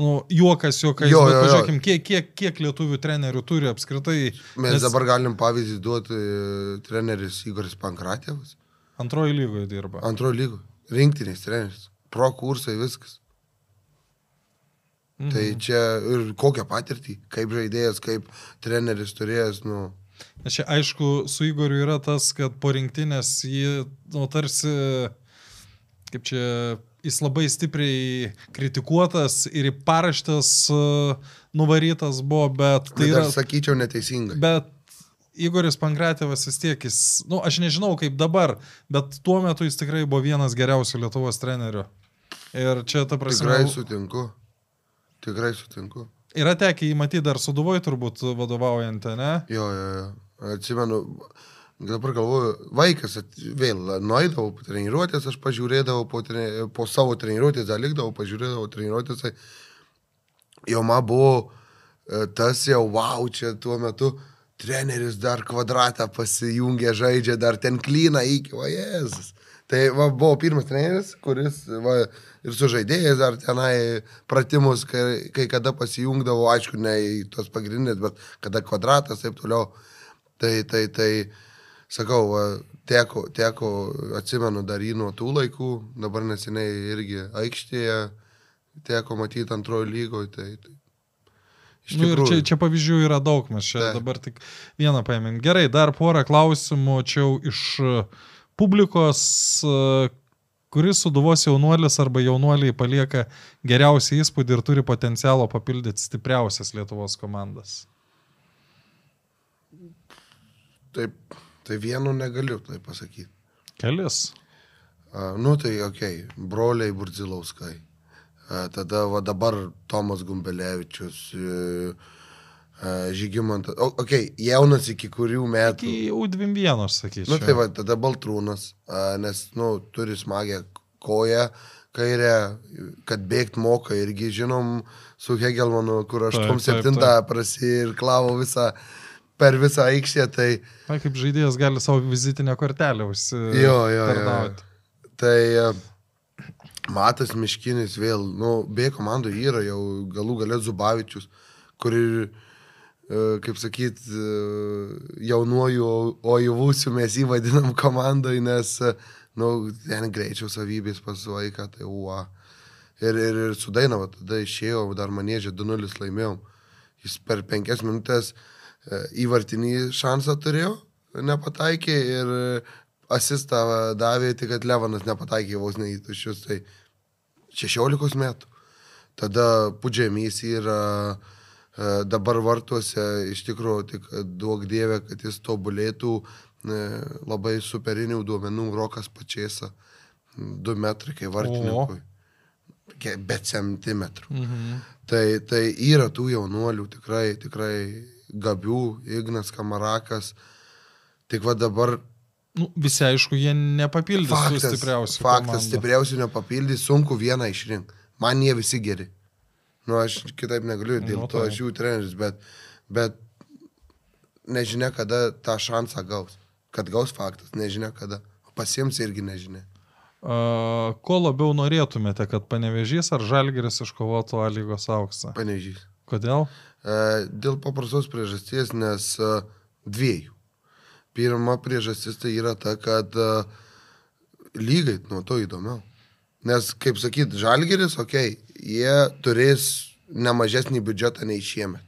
nu, juokas, juokas, Jo, bet jo, jo. pažiūrėkim, kiek, kiek, kiek lietuvių trenerių turi apskritai. Mes dabar galim pavyzdį duoti e, treneris Igoris Pankratėvas. Antroji lygoje dirba. Antrojo lygo. Rinktinės treneris. Pro kursai viskas. Mhm. Tai čia ir kokią patirtį, kaip žaidėjas, kaip treneris turėjęs, nu. Nes čia aišku, su Igoriu yra tas, kad po rinktinės jį, nu, tarsi, kaip čia, jis labai stipriai kritikuotas ir į paraštės uh, nuvarytas buvo, bet Tai tai yra, yra... sakyčiau, neteisingai. Bet Igoris Pankratėvas vis tiek, jis, nu, aš nežinau kaip dabar, bet tuo metu jis tikrai buvo vienas geriausių Lietuvos trenerių. Ir čia, ta prasme, Tikrai sutinku. Tikrai sutinku. yra tekę jį matyti dar suduvoj turbūt vadovaujant, ne? Jo, jo, jo. Atsimenu, dabar galvoju, vaikas at, vėl nueidavau po treniruotės, aš pažiūrėdavau po, treni, po savo treniruotės, dar likdavau, pažiūrėdavau treniruotės. Tai jau man buvo e, tas jau, wow, čia tuo metu treneris dar kvadratą pasijungė, žaidžia, dar ten klyną iki, o Jėzus. Tai va, buvo pirmas treneris, kuris va, ir su žaidėjais dar tenai pratimus, kai, kai kada pasijungdavo, aišku, ne į tos pagrindinės, bet kada kvadratas, taip toliau. Tai, tai, tai, sakau, va, teko, teko, atsimenu dar jį nuo tų laikų, dabar neseniai irgi aikštėje teko matyti antrojo lygoje. Tai, tai, Nu, ir čia, čia pavyzdžių yra daug, mes čia Taip. dabar tik vieną paėmėm. Gerai, dar porą klausimų čia iš e, publikos, e, kuris suduvos jaunuolis arba jaunuoliai palieka geriausią įspūdį ir turi potencialo papildyti stipriausias Lietuvos komandas. Taip, tai vienu negaliu tai pasakyti. Kelis. A, nu tai, okei, okay, broliai Burdzilauskai. A, tada va dabar Tomas Gumbelevičius, e, Žygimantas. Okei, okay, jaunas iki kurių metų. Iki U21, aš sakyčiau. Nu tai va, tada Baltrūnas, nes, nu, turi smagę koją kairę, kad bėgt moka irgi, žinom, su Hegelmanu, kur Taip, 8-7 taip, prasirklavo visą, per visą aikštę, tai Na, kaip žaidėjas gali savo vizitinę kortelę Jo, jo, jo, užsitarnauti. Tai e, Matas Miškinis vėl, nu, B komandų yra jau galų galę Zubavičius, kur ir, e, kaip sakyt, e, jaunuoju oivusiu mes jį vadinam komandai, nes, nu, ten greičiau savybės pas vaiką, tai ua. Ir, ir, ir su Dainava tada išėjo, dar manėžė 2-0 laimėjom. Jis per penkias minutės e, įvartinį šansą turėjo, nepataikė ir e, asistą davė, tik kad Levanas nepataikė vos ne į tušius, tai 16 metų. Tada Pudžiamys yra e, dabar vartuose, iš tikrųjų, tik duok dievę, kad jis tobulėtų e, labai superinių duomenų, Rokas Pačiesa, 2 metrai kaip vartininkui. Ke- Bet centimetrų. Mhm. Tai, tai yra tų jaunuolių tikrai, tikrai gabių, Ignas Kamarakas. Tik va dabar Nu, visi aišku, jie nepapildys faktas, stipriausių. faktas stipriausių nepapildys, sunku vieną išrinkti. Man jie visi geri. Nu, aš kitaip negaliu, dėl Nu, to taip. aš jų treneris, bet, bet nežinia, kada tą šansą gaus. Kad gaus faktas, nežinia kada. Pasiems irgi nežinia. A, ko labiau norėtumėte, kad panevežys ar žalgeris iškovotų A lygos auksą? Panežys. Kodėl? Dėl paprastos priežasties, nes dviejų. Pirma priežastis tai yra ta, kad lygai nuo to įdomiau. Nes, kaip sakyt, žalgeris, okei, okay, jie turės nemažesnį biudžetą nei šiemet.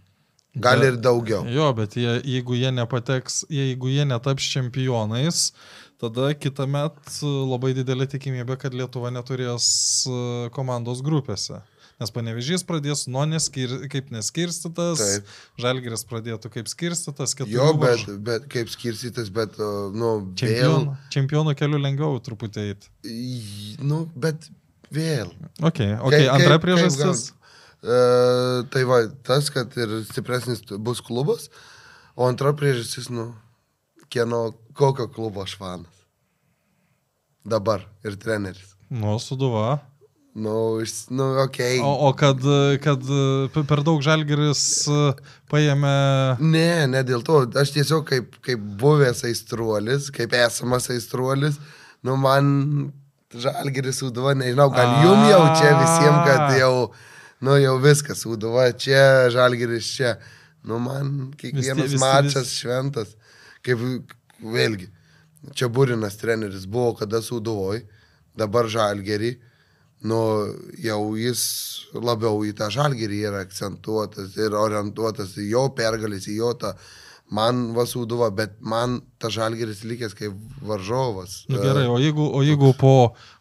Gal ir daugiau. Jo, bet jie, jeigu jie nepateks, jeigu jie netaps čempionais, tada kitą metą labai didelė tikimybė, kad Lietuva neturės komandos grupėse. Nes panevežys pradės nuo neskir, kaip neskirstytas, žalgeris pradėtų kaip skirstytas, keturių Jo, bet, varžų- bet kaip skirstytis, bet, nu, vėl. Čempionų, čempionų keliu lengviau truputį eiti. Nu, bet vėl. Ok, okay Kaip- antra priežastis. kaip E, tai va, tas, kad ir stipresnis bus klubas, o antra priežastis, nu, kieno, kokio klubo aš fanas. Dabar ir treneris. Nu, suduva. Nu, nu. Okay. O, o kad, kad p- per daug žalgeris e, paėmė... Ne, ne dėl to. Aš tiesiog kaip, kaip buvęs aistruolis, kaip esamas aistruolis, nu man žalgeris sudavo, nežinau, gal jum jau čia visiems, kad jau, Nu jau viskas, Uduva čia, Žalgiris čia. Nu man kiekvienas vis- mačas vis- šventas. Kaip vėlgi, čia Būrinas treneris buvo kada Suduvoj, dabar Žalgerį. Nu, jau jis labiau į tą žalgerį yra akcentuotas ir orientuotas į jo pergalės, į jo tą man vasūduvą, bet man ta žalgeris likęs kaip varžovas. Nu, gerai, o jeigu, o jeigu po,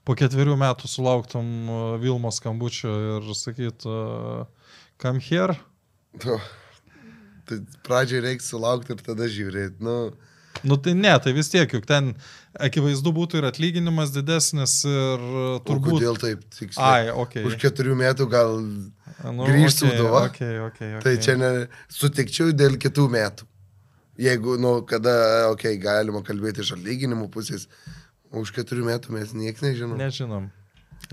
po ketverių metų sulauktum uh, Vilmos skambučio ir sakyt, uh, come here, Tu, tai pradžiai reikia sulaukti ir tada žiūrėti. Nu, nu tai ne, tai vis tiek, juk ten akivaizdu būtų ir atlyginimas didesnis ir uh, turbūt. turbūt... Kodėl taip tiksliai? Ai, okei. Už keturių metų gal Nu, grįžt okei, Sūduva? okei, okei, okei. Tai čia ne, sutikčiau dėl kitų metų. Jeigu, nu, kada, okei, okay, galima kalbėti iš atlyginimų pusės, o už keturių metų mes niekas nežinom. Ne. Nežinom.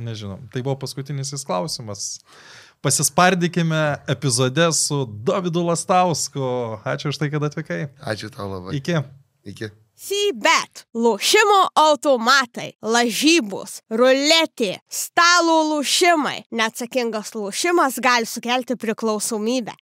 Nežinom. Tai buvo paskutinis klausimas. Pasispardykime epizode su Davidu Lastausku. Ačiū už tai, kad atvykai. Ačiū tau labai. Iki. Iki. Sybet, lošimo automatai, lažybos, ruletė, stalo lošimai. Neatsakingas lošimas gali sukelti priklausomybę.